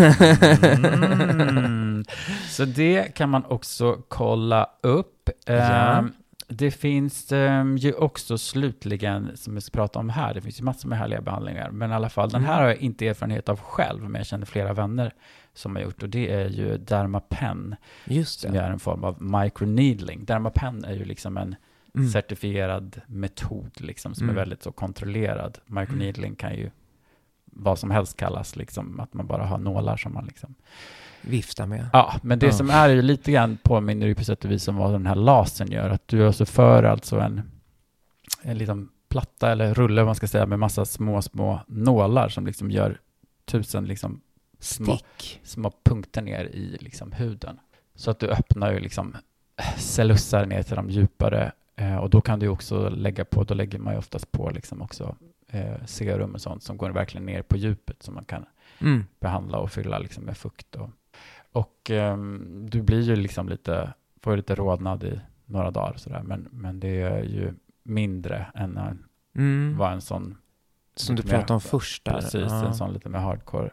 Mm. Så det kan man också kolla upp. Ja. Ehm, Det finns um, ju också slutligen, som vi ska prata om här, det finns ju massor med härliga behandlingar, men i alla fall, den här Mm. har jag inte erfarenhet av själv, men jag känner flera vänner som har gjort, och det är ju Dermapen, Just som det. är en form av microneedling. Dermapen är ju liksom en Mm. certifierad metod, liksom, som Mm. är väldigt så kontrollerad. Microneedling kan ju vad som helst kallas, liksom, att man bara har nålar som man liksom Vifta med. Ja, men det Ja. som är ju lite grann påminner ju på sätt och vis om vad den här lasern gör. Att du alltså för alltså en, en liten platta eller rulle, vad man ska säga, med massa små, små nålar som liksom gör tusen liksom små, Stick. små punkter ner i liksom huden. Så att du öppnar ju liksom cellussar ner till de djupare eh, och då kan du också lägga på, då lägger man ju oftast på liksom också eh, serum och sånt som går verkligen ner på djupet som man kan Mm. behandla och fylla liksom med fukt. Och, och ehm, du blir ju liksom lite, får ju lite rodnad i några dagar sådär, men, men det är ju mindre än Mm. vad en sån, Som du pratade om först där. precis, Ja. en sån lite mer hardcore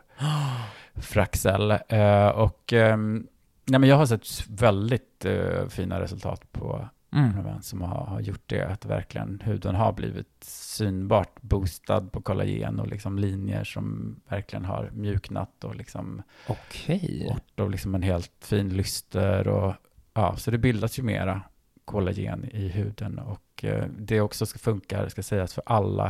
fraxel. Eh, och ehm, nej, men jag har sett väldigt eh, fina resultat på Mm. vänner som har, har gjort det, att verkligen huden har blivit synbart boostad på kollagen och liksom linjer som verkligen har mjuknat och liksom Okej. bort och liksom en helt fin lyster och ja, så det bildas ju mera kollagen i huden och eh, det också ska funka, ska sägas, för alla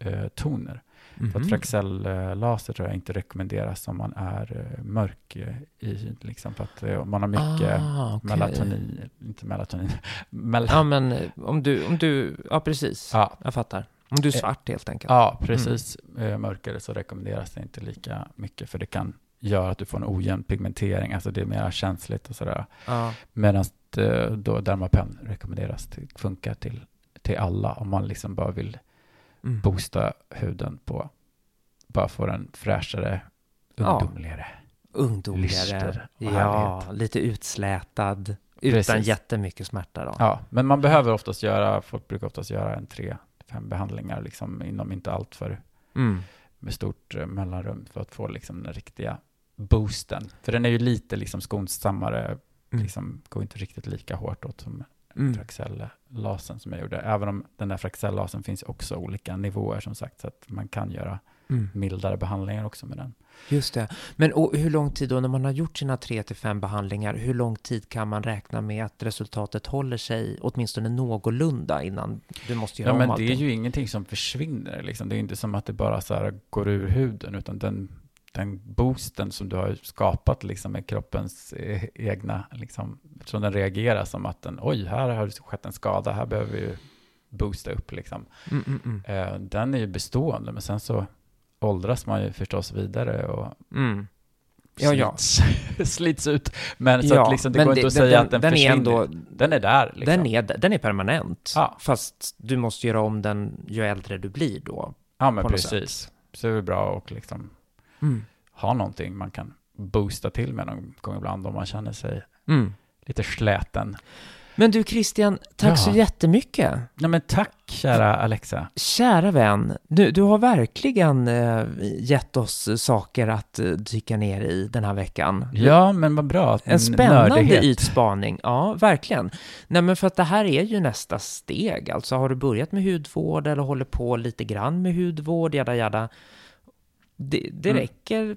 hudtoner. För att Mhm. Fraxel-laser tror jag inte rekommenderas om man är eh, mörk eh, i liksom, för att eh, om man har mycket ah, okej. melatonin, inte melatonin, mel- Ja, men eh, om du, om du, ja precis. ja, Jag fattar. Om du är svart helt enkelt. Ja, precis. Eh, Mörkare så rekommenderas det inte lika mycket för det kan göra att du får en ojämn pigmentering, alltså det är mer känsligt och sådär. Ja. Medan eh, då Dermapen rekommenderas till, funkar till, till alla om man liksom bara vill Mm. boosta huden på, bara få den fräschare, Ja. ungdomligare. Ungdomligare. Lyster och Ja, lite utslätad. Utan Precis. jättemycket smärta då. Ja, men man behöver oftast göra, folk brukar oftast göra en tre, fem behandlingar liksom inom inte allt för Mm. med stort eh, mellanrum för att få liksom den riktiga boosten. För den är ju lite liksom skonsammare, Mm. liksom går inte riktigt lika hårt åt som Mm. Fraxell-lasern som jag gjorde. Även om den där Fraxell-lasern finns också olika nivåer som sagt, så att man kan göra Mm. mildare behandlingar också med den. Just det. Men och hur lång tid då, när man har gjort sina tre till fem behandlingar, hur lång tid kan man räkna med att resultatet håller sig åtminstone någorlunda innan du måste göra Ja, om men det allting? är ju ingenting som försvinner. Liksom. Det är inte som att det bara så här går ur huden, utan den, den boosten som du har skapat liksom, med kroppens eh, egna, liksom, som den reagerar som att den, oj, här har det skett en skada, här behöver vi ju boosta upp. Liksom. Mm, mm, mm. Eh, den är ju bestående, men sen så åldras man ju förstås vidare och Mm. Ja, ja. slits, slits ut. Men så Ja, att liksom, det går det- inte att den- säga den- att den, den är försvinner. ändå- den är där. Liksom. Den, är, den är permanent, Ja. fast du måste göra om den ju äldre du blir då. ja, men precis. Så det är bra att liksom Mm. ha någonting man kan boosta till med någon gång ibland om man känner sig Mm. lite släten. Men du Christian, tack Ja. så jättemycket. Ja, men tack kära Alexa. Kära vän, du, du har verkligen eh, gett oss saker att eh, dyka ner i den här veckan. Ja, men vad bra. En spännande Nördighet. ytspaning, ja verkligen. Nej men för att det här är ju nästa steg, alltså har du börjat med hudvård eller håller på lite grann med hudvård, jada jada. Det, det Mm. räcker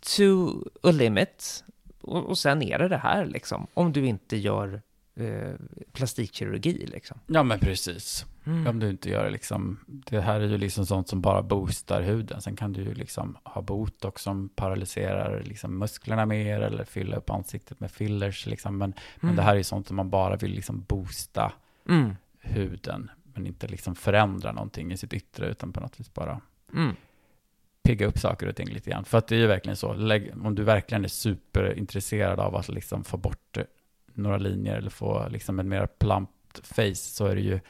to a limit och, och sen är det det här liksom, om du inte gör eh, plastikkirurgi liksom. Ja, men precis. Mm. Om du inte gör det liksom, det här är ju liksom sånt som bara boostar huden. Sen kan du ju liksom ha botox som paralyserar liksom musklerna mer eller fylla upp ansiktet med fillers liksom. Men, men Mm. det här är ju sånt som man bara vill liksom boosta Mm. huden, men inte liksom förändra någonting i sitt yttre, utan på något vis bara Mm. Pigga upp saker och ting lite grann. För att det är ju verkligen så, om du verkligen är superintresserad av att liksom få bort eh, några linjer eller få liksom en mer plumpt face så är det ju,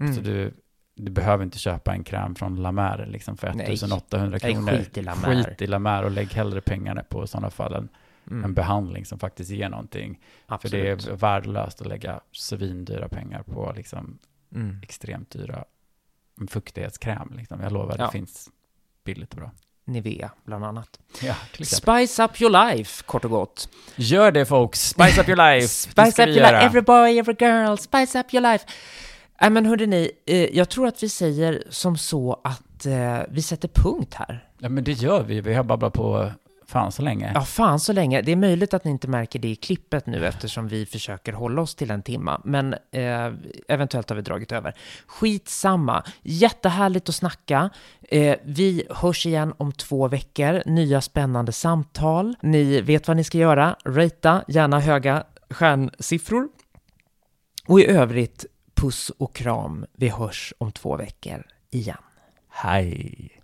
Mm. så du, du behöver inte köpa en kräm från La Mer liksom för Nej. 1800 Nej, kronor. skit i La Mer. Skit i La Mer och lägg hellre pengarna på i sådana fall en, Mm. en behandling som faktiskt ger någonting. Absolut. För det är värdelöst att lägga svindyra pengar på liksom Mm. extremt dyra fuktighetskräm. Liksom. Jag lovar, Ja. det finns billigt och bra. Nivea, bland annat. Ja. Spice up your life, kort och gott. Gör det folks, spice up your life. Spice up your life, every boy, every girl, spice up your life. Nej men hörrni, eh, jag tror att vi säger som så att eh, vi sätter punkt här. Ja men det gör vi, vi har babblat på fan så länge. Ja, fan så länge. Det är möjligt att ni inte märker det i klippet nu eftersom vi försöker hålla oss till en timma, men eh, eventuellt har vi dragit över. Skitsamma. Jättehärligt att snacka. Eh, vi hörs igen om två veckor. Nya spännande samtal. Ni vet vad ni ska göra. Rata, gärna höga stjärnsiffror. Och i övrigt, puss och kram. Vi hörs om två veckor igen. Hej.